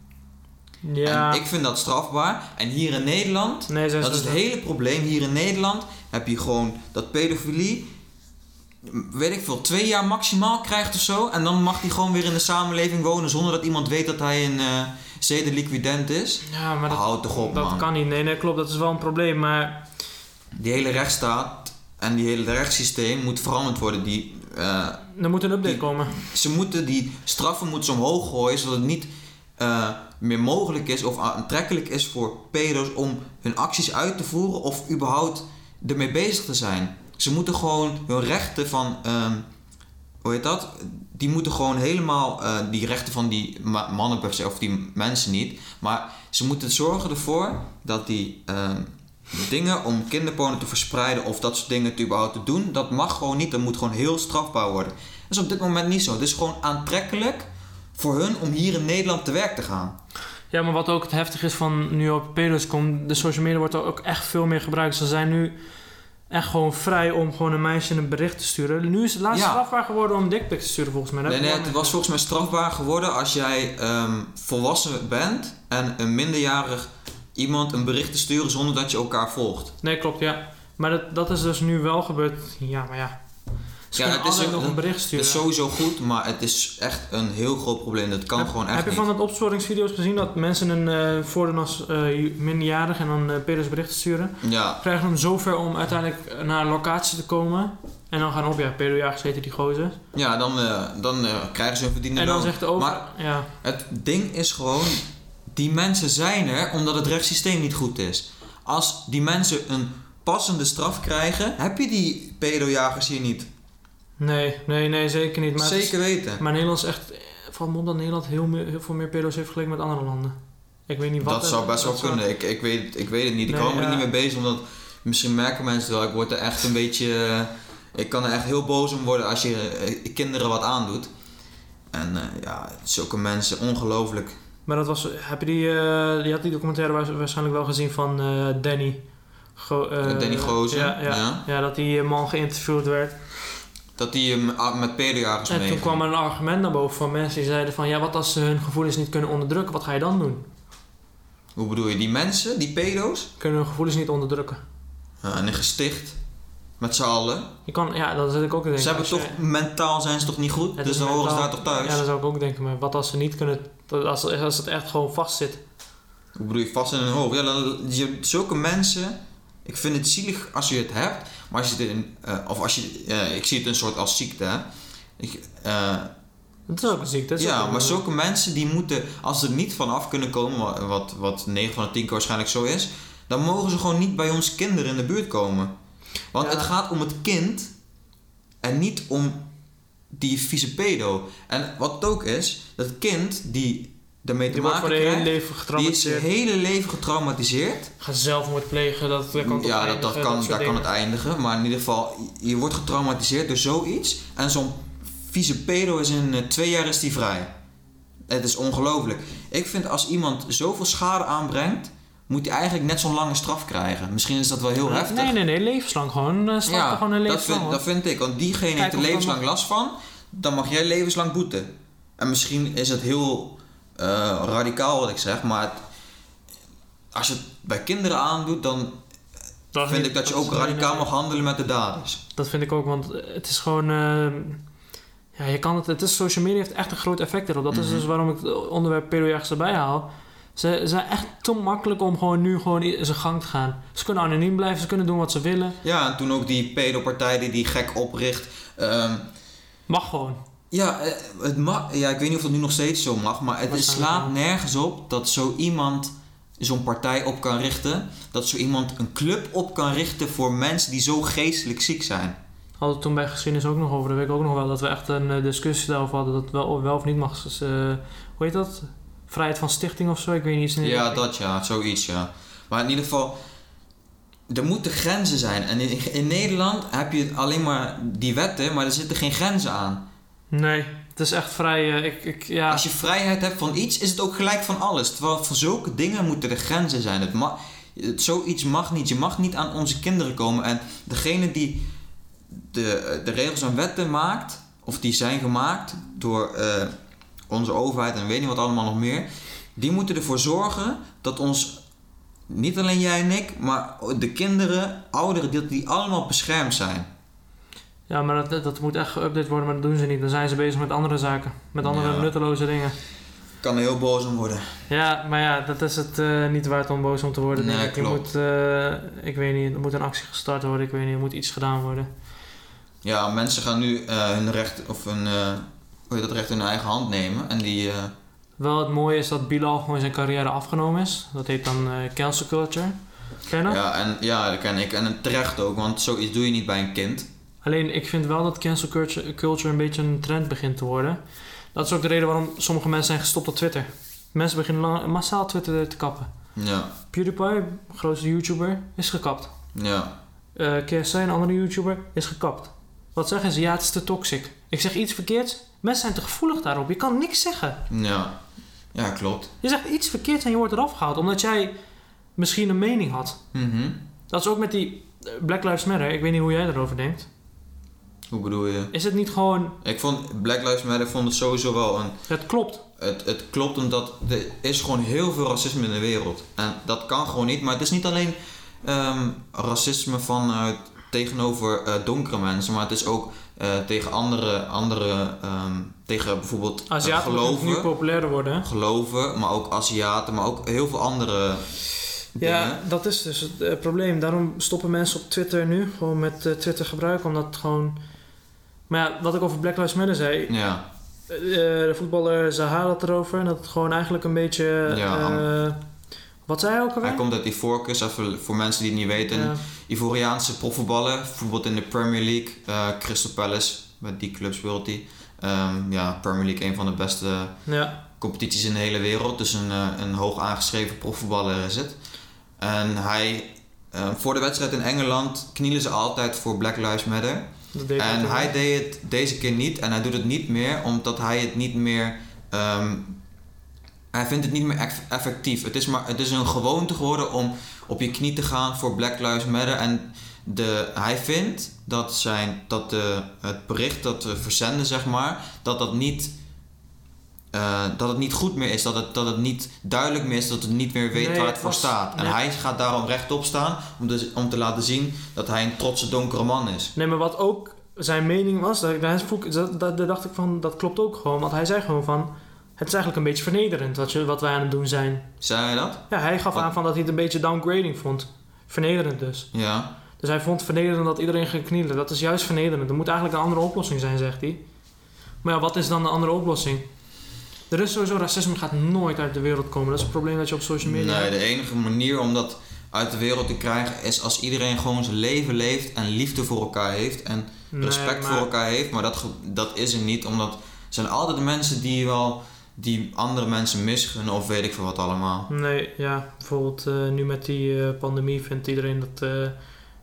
Ja, En ik vind dat strafbaar. En hier in Nederland. nee, Dat is het hele probleem. Hier in Nederland heb je gewoon dat pedofilie, weet ik veel, twee jaar maximaal krijgt of zo. En dan mag hij gewoon weer in de samenleving wonen zonder dat iemand weet dat hij een eh zedeliquident is. Ja, maar dat, Houd toch op, dat man. kan niet. Nee, nee, klopt. Dat is wel een probleem. Maar Die hele rechtsstaat en die hele rechtssysteem moet veranderd worden. Die, eh, er moet een update Die- komen. ze moeten die straffen moeten ze omhoog gooien zodat het niet eh, meer mogelijk is of aantrekkelijk is voor pedo's om hun acties uit te voeren of überhaupt ermee bezig te zijn. Ze moeten gewoon hun rechten van, ehm, hoe heet dat? Die moeten gewoon helemaal, eh, die rechten van die ma- mannen of die mensen niet, maar ze moeten zorgen ervoor dat die ehm, dingen om kinderporno te verspreiden of dat soort dingen te überhaupt te doen, dat mag gewoon niet. Dat moet gewoon heel strafbaar worden. Dat is op dit moment niet zo. Het is gewoon aantrekkelijk voor hun om hier in Nederland te werk te gaan. Ja, maar wat ook het heftig is van nu op pedo's komt, de social media wordt er ook echt veel meer gebruikt. Ze zijn nu echt gewoon vrij om gewoon een meisje een bericht te sturen. Nu is het laatst Ja. strafbaar geworden om dickpics te sturen volgens mij. Nee, nee, het was volgens mij strafbaar geworden als jij ehm, volwassen bent en een minderjarig iemand een bericht te sturen zonder dat je elkaar volgt. Nee, klopt, ja. Maar dat, dat is dus nu wel gebeurd. Ja, maar ja. Ja, het is nog een bericht Het sturen. is sowieso goed, maar het is echt een heel groot probleem. Dat kan heb, gewoon echt heb je niet. van het opsporingsvideo's gezien dat mensen een uh, voordoen als eh, minderjarig en dan uh, berichten sturen? Ja, Krijgen hem zover om uiteindelijk naar een locatie te komen. En dan gaan op, ja, pedojagers heten die gozer. ja dan, eh, dan eh, krijgen ze een verdiende En dan loon. zegt de over... Maar- ja, Het ding is gewoon, die mensen zijn er omdat het rechtssysteem niet goed is. Als die mensen een passende straf krijgen, heb je die pedojagers hier niet. Nee, nee, nee, zeker niet. Maar Zeker weten. Maar Nederland is echt... Valt op dat Nederland heel, meer- heel veel meer pedo's heeft vergeleken met andere landen. Ik weet niet wat... dat zou best wel zou- kunnen. Ik, ik, weet, ik weet het niet. Ik Nee, hou me er ja. niet mee bezig, omdat misschien merken mensen wel. Ik word er echt een beetje... eh, ik kan er echt heel boos om worden als je eh, kinderen wat aandoet. En eh, ja, zulke mensen, ongelooflijk. Maar dat was... Heb je die... je had die documentaire wa- waarschijnlijk wel gezien van Danny. Go, Danny Gozen, Ja, ja, ja. ja, dat die man geïnterviewd werd. Dat die hem met pedojagers En mee. toen kwam er een argument naar boven van mensen die zeiden van... Ja, wat als ze hun gevoelens niet kunnen onderdrukken? Wat ga je dan doen? Hoe bedoel je, die mensen, die pedo's? Kunnen hun gevoelens niet onderdrukken? Ja, en een gesticht. Met z'n allen. Je kan... Ja, dat zit ik ook te denken. Ze hebben toch, je- mentaal zijn ze toch niet goed? Dus dan horen ze daar toch thuis? Ja, dat zou ik ook denken. Maar wat als ze niet kunnen... Als, als het echt gewoon vast zit. Hoe bedoel je, vast in hun hoofd? Ja, dan, je, zulke mensen... Ik vind het zielig als je het hebt. Maar als je het in... eh, of als je... eh, ik zie het een soort als ziekte, hè. Ik, eh, Dat is ook een ziekte. ja, een- maar zulke mensen die moeten... Als ze er niet van af kunnen komen... wa- Wat, wat 9 van de 10 keer waarschijnlijk zo is... Dan mogen ze gewoon niet bij ons kinderen in de buurt komen. Want Ja. het gaat om het kind... En niet om die vieze pedo. En wat het ook is... Dat kind die daarmee te Die wordt maken voor de hele krijgt... leven Die is getraumatiseerd. zijn hele leven getraumatiseerd. Gaat zelfmoord plegen. Dat, dat kan toch ja, dat, dat kan, soort daar kan het eindigen. Maar in ieder geval, je wordt getraumatiseerd door zoiets. En zo'n vieze pedo is in eh, twee jaar is die vrij. Het is ongelooflijk. Ik vind als iemand zoveel schade aanbrengt, moet hij eigenlijk net zo'n lange straf krijgen. Misschien is dat wel heel heftig. Nee, nee, nee. Levenslang gewoon. Uh, ja, er gewoon een dat levenslang. vind, dat vind ik. Want diegene Kijk heeft er levenslang last van. Dan mag jij levenslang boeten. En misschien is het heel eh, radicaal wat ik zeg. Maar het- als je het bij kinderen aandoet, dan Dat vind niet- ik dat je ook radicaal mag handelen met de daders. Dat vind ik ook, want het is gewoon. eh, ja, je kan het. Het is social media heeft echt een groot effect erop. Dat is Mhm. dus waarom ik het onderwerp pedojagers erbij haal. Ze zijn echt te makkelijk om gewoon nu gewoon in zijn gang te gaan. Ze kunnen anoniem blijven, ze kunnen doen wat ze willen. Ja, en toen ook die pedopartij die die gek opricht. Ehm, Mag gewoon. Ja, eh, het mag, ja, ik weet niet of het nu nog steeds zo mag, maar het slaat nergens op dat zo iemand zo'n partij op kan richten. Dat zo iemand een club op kan richten voor mensen die zo geestelijk ziek zijn. Hadden we toen bij geschiedenis ook nog over. Dat weet ik ook nog wel. Dat we echt een eh, discussie daarover hadden. Dat wel, wel of niet mag. Dus, eh, hoe heet dat? Vrijheid van stichting of zo? Ik weet niet. Ja, dat ja, zoiets ja. Maar in ieder geval, er moeten grenzen zijn. En in, in Nederland heb je alleen maar die wetten, maar er zitten geen grenzen aan. Nee, het is echt vrij. eh, ik, ik, ja. Als je vrijheid hebt van iets, is het ook gelijk van alles. Terwijl voor zulke dingen moeten er grenzen zijn. Het ma- het, zoiets mag niet. Je mag niet aan onze kinderen komen. En degene die de, de regels en wetten maakt, of die zijn gemaakt door eh, onze overheid en weet niet wat allemaal nog meer, die moeten ervoor zorgen dat ons, niet alleen jij en ik, maar de kinderen, ouderen, die allemaal beschermd zijn. Ja, maar dat, dat moet echt geüpdate worden, maar dat doen ze niet. Dan zijn ze bezig met andere zaken. Met andere Ja. nutteloze dingen. Ik kan er heel boos om worden. Ja, maar ja, dat is het eh, niet waard om boos om te worden. Nee, ik. Je klopt. moet, eh, ik weet niet, er moet een actie gestart worden. Ik weet niet, er moet iets gedaan worden. Ja, mensen gaan nu eh, hun recht of hun, hoe heet dat recht in hun eigen hand nemen. En die, Wel het mooie is dat Bilal gewoon zijn carrière afgenomen is. Dat heet dan cancel culture. Ken je dat? ja, en, ja, dat ken ik. En terecht ook, want zoiets doe je niet bij een kind. Alleen ik vind wel dat cancel culture, een beetje een trend begint te worden. Dat is ook de reden waarom sommige mensen zijn gestopt op Twitter. Mensen beginnen massaal Twitter te kappen. Ja, PewDiePie, grootste YouTuber, is gekapt. ja. Eh KSI, een andere YouTuber, is gekapt. Wat zeggen ze? Ja, het is te toxic. Ik zeg iets verkeerds. Mensen zijn te gevoelig daarop. Je kan niks zeggen. Ja, ja klopt. Je zegt iets verkeerds en je wordt eraf gehaald. Omdat jij misschien een mening had. Mhm. Dat is ook met die eh, Black Lives Matter. Ik weet niet hoe jij erover denkt. Hoe bedoel je? Is het niet gewoon... Ik vond Black Lives Matter vond het sowieso wel een. Het klopt. Het, het klopt omdat er is gewoon heel veel racisme in de wereld. En dat kan gewoon niet. Maar het is niet alleen ehm, racisme vanuit tegenover eh, donkere mensen, maar het is ook eh, tegen andere, andere ehm, tegen bijvoorbeeld eh, Aziaten moeten nu geloven, populairder worden. hè? geloven, maar ook Aziaten, maar ook heel veel andere dingen. Ja, dat is dus het probleem. Daarom stoppen mensen op Twitter nu gewoon met Twitter gebruiken, omdat het gewoon... Maar ja, wat ik over Black Lives Matter zei, Ja, eh, de voetballer Zaha had erover, en dat het gewoon eigenlijk een beetje... Ja, eh, wat zei hij ook alweer? hij komt uit Ivoorkust, even voor mensen die het niet weten. Ja. Ivoriaanse profvoetballer, bijvoorbeeld in de Premier League, Crystal Palace, bij die club speelt hij. Ehm, ja, Premier League, een van de beste ja. competities in de hele wereld. Dus een, een hoog aangeschreven profvoetballer is het. En hij, voor de wedstrijd in Engeland knielen ze altijd voor Black Lives Matter. Dat deed En hij wel. deed het deze keer niet en hij doet het niet meer omdat hij het niet meer. ehm, hij vindt het niet meer eff- effectief. Het is, maar, het is een gewoonte geworden om op je knie te gaan voor Black Lives Matter. En de, hij vindt dat, zijn, dat de, het bericht dat we verzenden, zeg maar, dat dat niet. Eh, dat het niet goed meer is, dat het, dat het niet duidelijk meer is, dat het niet meer weet Nee, waar het voor was- staat. En nee. hij gaat daarom rechtop staan om, dus, om te laten zien dat hij een trotse donkere man is. Nee, maar wat ook zijn mening was, dat, dat, dat, dat, daar dacht ik van, dat klopt ook gewoon. Want hij zei gewoon van, het is eigenlijk een beetje vernederend wat, je, wat wij aan het doen zijn. Zei hij dat? Ja, hij gaf Wat? aan van dat hij het een beetje downgrading vond. Vernederend dus. Ja. Dus hij vond vernederend dat iedereen ging knielen. Dat is juist vernederend. Er moet eigenlijk een andere oplossing zijn, zegt hij. Maar ja, wat is dan de andere oplossing? Er is sowieso racisme gaat nooit uit de wereld komen. Dat is het probleem dat je op social media Nee, de enige manier om dat uit de wereld te krijgen is als iedereen gewoon zijn leven leeft en liefde voor elkaar heeft en Nee, respect maar- voor elkaar heeft. Maar dat, dat is er niet, omdat er zijn altijd de mensen die wel die andere mensen misgunnen of weet ik veel wat allemaal. Nee, ja. Bijvoorbeeld eh, nu met die eh, pandemie vindt iedereen dat eh,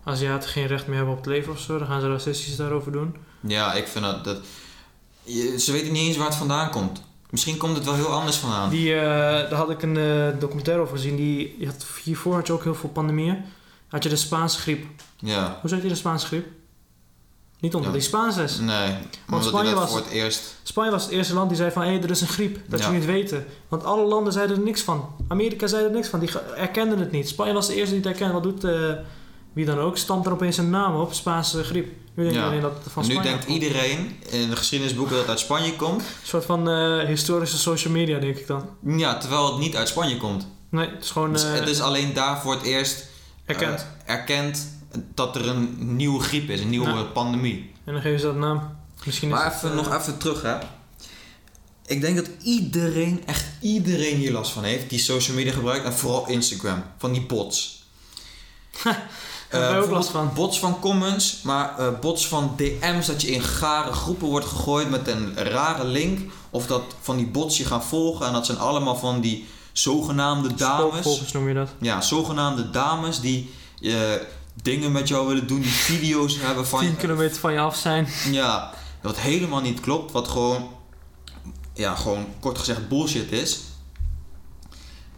Aziaten geen recht meer hebben op het leven of zo. Dan gaan ze racistisch daarover doen. Ja, ik vind dat... dat je- ze weten niet eens waar het vandaan komt. Misschien komt het wel heel anders vandaan. Die, eh, daar had ik een eh, documentaire over gezien. Die, had, hiervoor had je ook heel veel pandemieën. Had je de Spaanse griep. Ja. Hoe zei je de Spaanse griep? Niet omdat Ja. die Spaans is. Nee, omdat Spanje was- voor het eerst... Spanje was het eerste land die zei van... hé, er is een griep. Dat Ja. je niet weten. Want alle landen zeiden er niks van. Amerika zei er niks van. Die erkenden het niet. Spanje was de eerste die het erkende. Wat doet eh, wie dan ook? Stampt er opeens een naam op. Spaanse griep. Nu denk je Ja. alleen dat het van En nu Spanje denkt iedereen in de geschiedenisboeken dat het uit Spanje komt. Een soort van eh, historische social media, denk ik dan. Ja, terwijl het niet uit Spanje komt. Nee, het is gewoon Dus eh, het is alleen daar voor het eerst erkend. eh, erkend dat er een nieuwe griep is, een nieuwe pandemie. en dan geven ze dat naam. Misschien is Maar het, even, nog even terug hè. Ik denk dat iedereen, echt iedereen hier last van heeft die social media gebruikt en vooral Instagram. Van die bots. Eh, ook last bijvoorbeeld Bots van comments, maar eh, bots van DM's dat je in gare groepen wordt gegooid met een rare link. Of dat van die bots je gaan volgen en dat zijn allemaal van die zogenaamde dames. Noem je dat. Ja, zogenaamde dames die eh, dingen met jou willen doen, die video's hebben van 10 kilometer van je af zijn. Ja, wat helemaal niet klopt, wat gewoon, ja, gewoon kort gezegd bullshit is.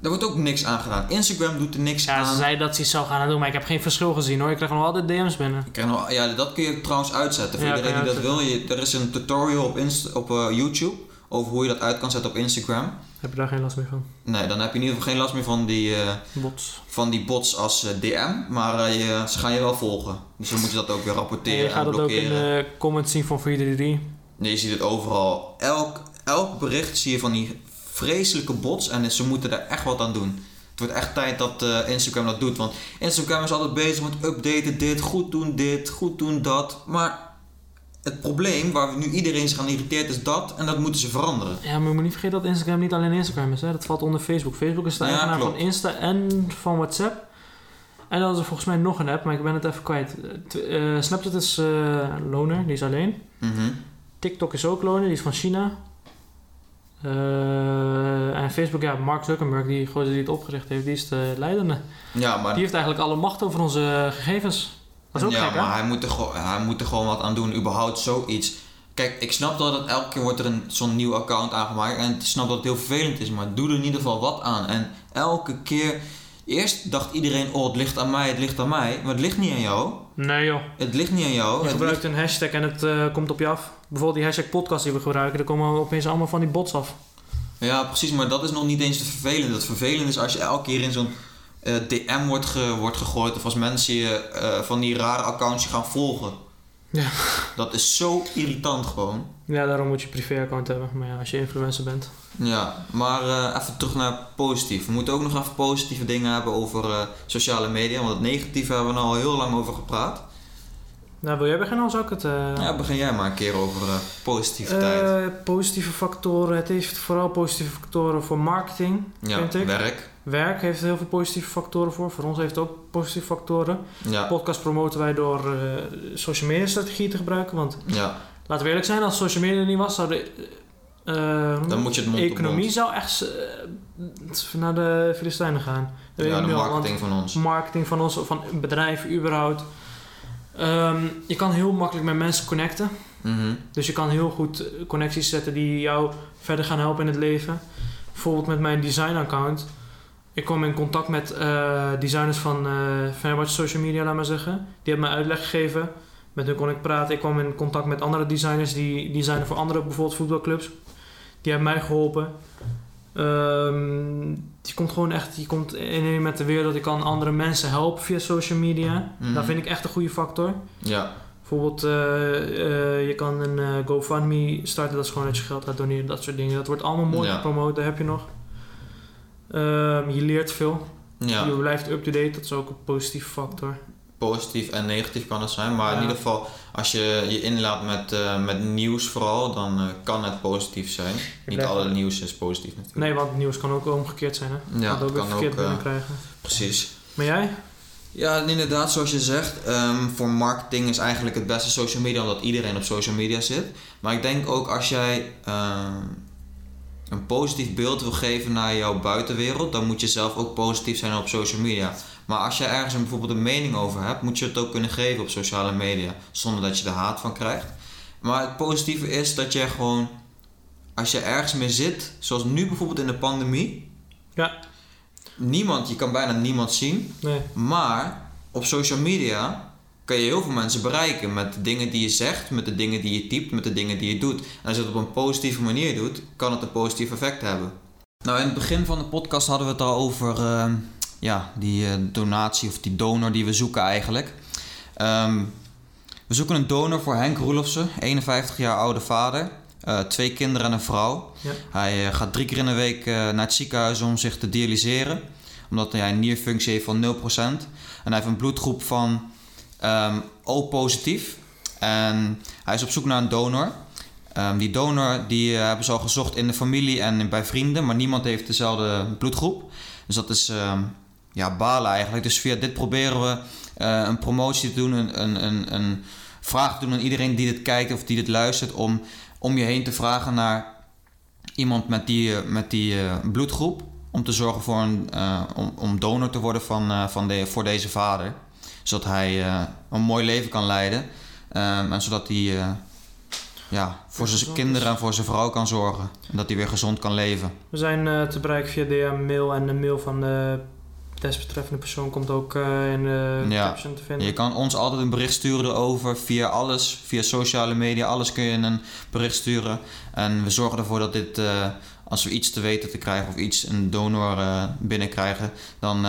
Daar wordt ook niks aan gedaan. Instagram doet er niks Ja, ze aan. zei dat ze iets zou gaan doen, maar ik heb geen verschil gezien hoor. Ik krijg nog altijd DM's binnen. Ik krijg nog, ja, dat kun je trouwens uitzetten. Voor Ja, iedereen die je dat wil, je, er is een tutorial op, op eh, YouTube over hoe je dat uit kan zetten op Instagram. Heb je daar geen last meer van? Nee, dan heb je in ieder geval geen last meer van die, eh, Bots. van die bots als eh, DM, maar je, ze gaan je wel volgen. Dus dan moet je dat ook weer En rapporteren je en, gaat dat ook in de comments zien van 433. Nee, je ziet het overal. Elk, elk bericht zie je van die vreselijke bots en ze moeten er echt wat aan doen. Het wordt echt tijd dat eh, Instagram dat doet. Want Instagram is altijd bezig met updaten dit, goed doen dit, goed doen dat. Maar het probleem waar nu iedereen zich aan irriteert is dat en dat moeten ze veranderen. Ja, maar je moet niet vergeten dat Instagram niet alleen Instagram is. Hè? Dat valt onder Facebook. Facebook is de Ja, eigenaar van. Insta en van WhatsApp. En dan is er volgens mij nog een app, maar ik ben het even kwijt. Eh, Snapchat is loner, die is alleen. Mhm. TikTok is ook loner, die is van China. Eh, en Facebook, ja, Mark Zuckerberg, die gozer die het opgericht heeft, die is de leidende. Ja, maar, Die heeft eigenlijk alle macht over onze gegevens. Dat is ook ja, gek, maar hij, moet er gewoon, hij moet er gewoon wat aan doen, überhaupt zoiets. Kijk, ik snap dat het elke keer wordt er een, zo'n nieuw account aangemaakt. En ik snap dat het heel vervelend is, maar doe er in ieder geval wat aan. En elke keer... Eerst dacht iedereen, oh het ligt aan mij, het ligt aan mij. Maar het ligt niet aan jou. Nee joh. Het ligt niet aan jou. Je gebruikt een hashtag en het eh, komt op je af. Bijvoorbeeld die hashtag podcast die we gebruiken, daar komen opeens allemaal van die bots af. ja, precies, maar dat is nog niet eens het vervelende. Het vervelende is als je elke keer in zo'n eh, DM wordt, ge, wordt gegooid of als mensen je eh, van die rare accounts je gaan volgen. Ja. Dat is zo irritant gewoon. Ja, daarom moet je privé-account hebben. Maar ja, als je influencer bent. Ja, maar eh, even terug naar positief. We moeten ook nog even positieve dingen hebben over eh, sociale media. Want het negatieve hebben we nou al heel lang over gepraat. Nou, wil jij beginnen? Als ik het... eh, Ja, begin jij maar een keer over positiviteit. positieve factoren. Het heeft vooral positieve factoren voor marketing, ja, vind ik. werk. Werk heeft heel veel positieve factoren voor. Voor ons heeft het ook positieve factoren. Ja, Podcast promoten wij door eh, social media strategieën te gebruiken. Want ja, laten we eerlijk zijn, als social media er niet was, zou de eh, dan moet je het de mond economie zou echt eh, naar de Filistijnen gaan. Dat Ja, de al, marketing van ons. marketing van ons, van bedrijven überhaupt. Ehm, je kan heel makkelijk met mensen connecten. Mhm. Dus je kan heel goed connecties zetten die jou verder gaan helpen in het leven. Bijvoorbeeld met mijn design account. Ik kom in contact met eh, designers van uh, Fenerbahce Social Media, laat maar zeggen. Die hebben mij uitleg gegeven. Met hun kon ik praten. Ik kwam in contact met andere designers die designen voor andere bijvoorbeeld voetbalclubs. Die hebben mij geholpen. Ehm, je komt gewoon echt, je komt in met de wereld. Je kan andere mensen helpen via social media. Mhm. Dat vind ik echt een goede factor. Ja, Bijvoorbeeld, eh, eh, je kan een eh, GoFundMe starten, dat is gewoon dat je geld gaat doneren, dat soort dingen. Dat wordt allemaal mooi Ja. gepromoot, daar heb je nog. Ehm, je leert veel, ja. je blijft up-to-date, dat is ook een positieve factor. positief en negatief kan het zijn. Maar in ieder geval, als je je inlaat met, eh, met nieuws vooral, dan eh, kan het positief zijn. Niet alle nieuws is positief natuurlijk. Nee, want nieuws kan ook omgekeerd zijn, hè? Ja, het ook weer kan verkeerd ook, eh, binnenkrijgen. Precies. Maar jij? Ja, inderdaad, zoals je zegt, ehm, voor marketing is eigenlijk het beste social media, omdat iedereen op social media zit. Maar ik denk ook als jij ehm, een positief beeld wil geven naar jouw buitenwereld, dan moet je zelf ook positief zijn op social media. Maar als je ergens een, bijvoorbeeld een mening over hebt, moet je het ook kunnen geven op sociale media, zonder dat je er haat van krijgt. Maar het positieve is dat je gewoon, als je ergens mee zit, zoals nu bijvoorbeeld in de pandemie, Ja. niemand, je kan bijna niemand zien. Nee. Maar op social media kan je heel veel mensen bereiken met de dingen die je zegt, met de dingen die je typt, met de dingen die je doet. En als je het op een positieve manier doet, kan het een positief effect hebben. Nou, in het begin van de podcast hadden we het al over ehm, ja, die eh, donatie of die donor die we zoeken eigenlijk. Ehm, we zoeken een donor voor Henk Roelofsen, 51 jaar oude vader. eh, twee kinderen en een vrouw. Ja. Hij eh, gaat drie keer in de week naar het ziekenhuis om zich te dialyseren omdat hij een nierfunctie heeft van 0%. En hij heeft een bloedgroep van ehm, O positief. En hij is op zoek naar een donor. Ehm, die donor die eh, hebben ze al gezocht in de familie en bij vrienden, maar niemand heeft dezelfde bloedgroep. Dus dat is ehm, ja, balen eigenlijk. Dus via dit proberen we eh, een promotie te doen, een, een, een, een vraag te doen aan iedereen die dit kijkt of die dit luistert, om om je heen te vragen naar iemand met die, eh, met die bloedgroep. Om te zorgen voor een, om, om donor te worden van, van de, voor deze vader. Zodat hij eh, een mooi leven kan leiden. Ehm, en zodat hij eh, ja, voor zijn kinderen en voor zijn vrouw kan zorgen. En dat hij weer gezond kan leven. We zijn eh, te bereiken via DM mail en de mail van de desbetreffende persoon komt ook in de Ja. caption te vinden. Je kan ons altijd een bericht sturen erover via alles, via sociale media, alles kun je een bericht sturen. En we zorgen ervoor dat dit, als we iets te weten te krijgen of iets, een donor binnenkrijgen, dan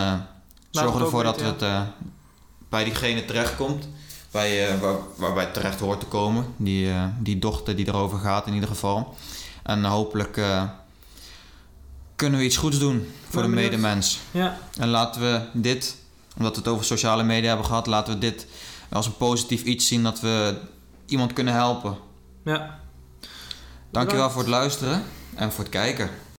zorgen het we ervoor dat weten, het eh, bij diegene terechtkomt. Bij, eh, waar, waarbij terecht hoort te komen. Die, eh, die dochter die erover gaat in ieder geval. En hopelijk eh, kunnen we iets goeds doen voor de medemens. Ja, En laten we dit, omdat we het over sociale media hebben gehad, laten we dit als een positief iets zien dat we iemand kunnen helpen. ja. Dankjewel voor het luisteren en voor het kijken.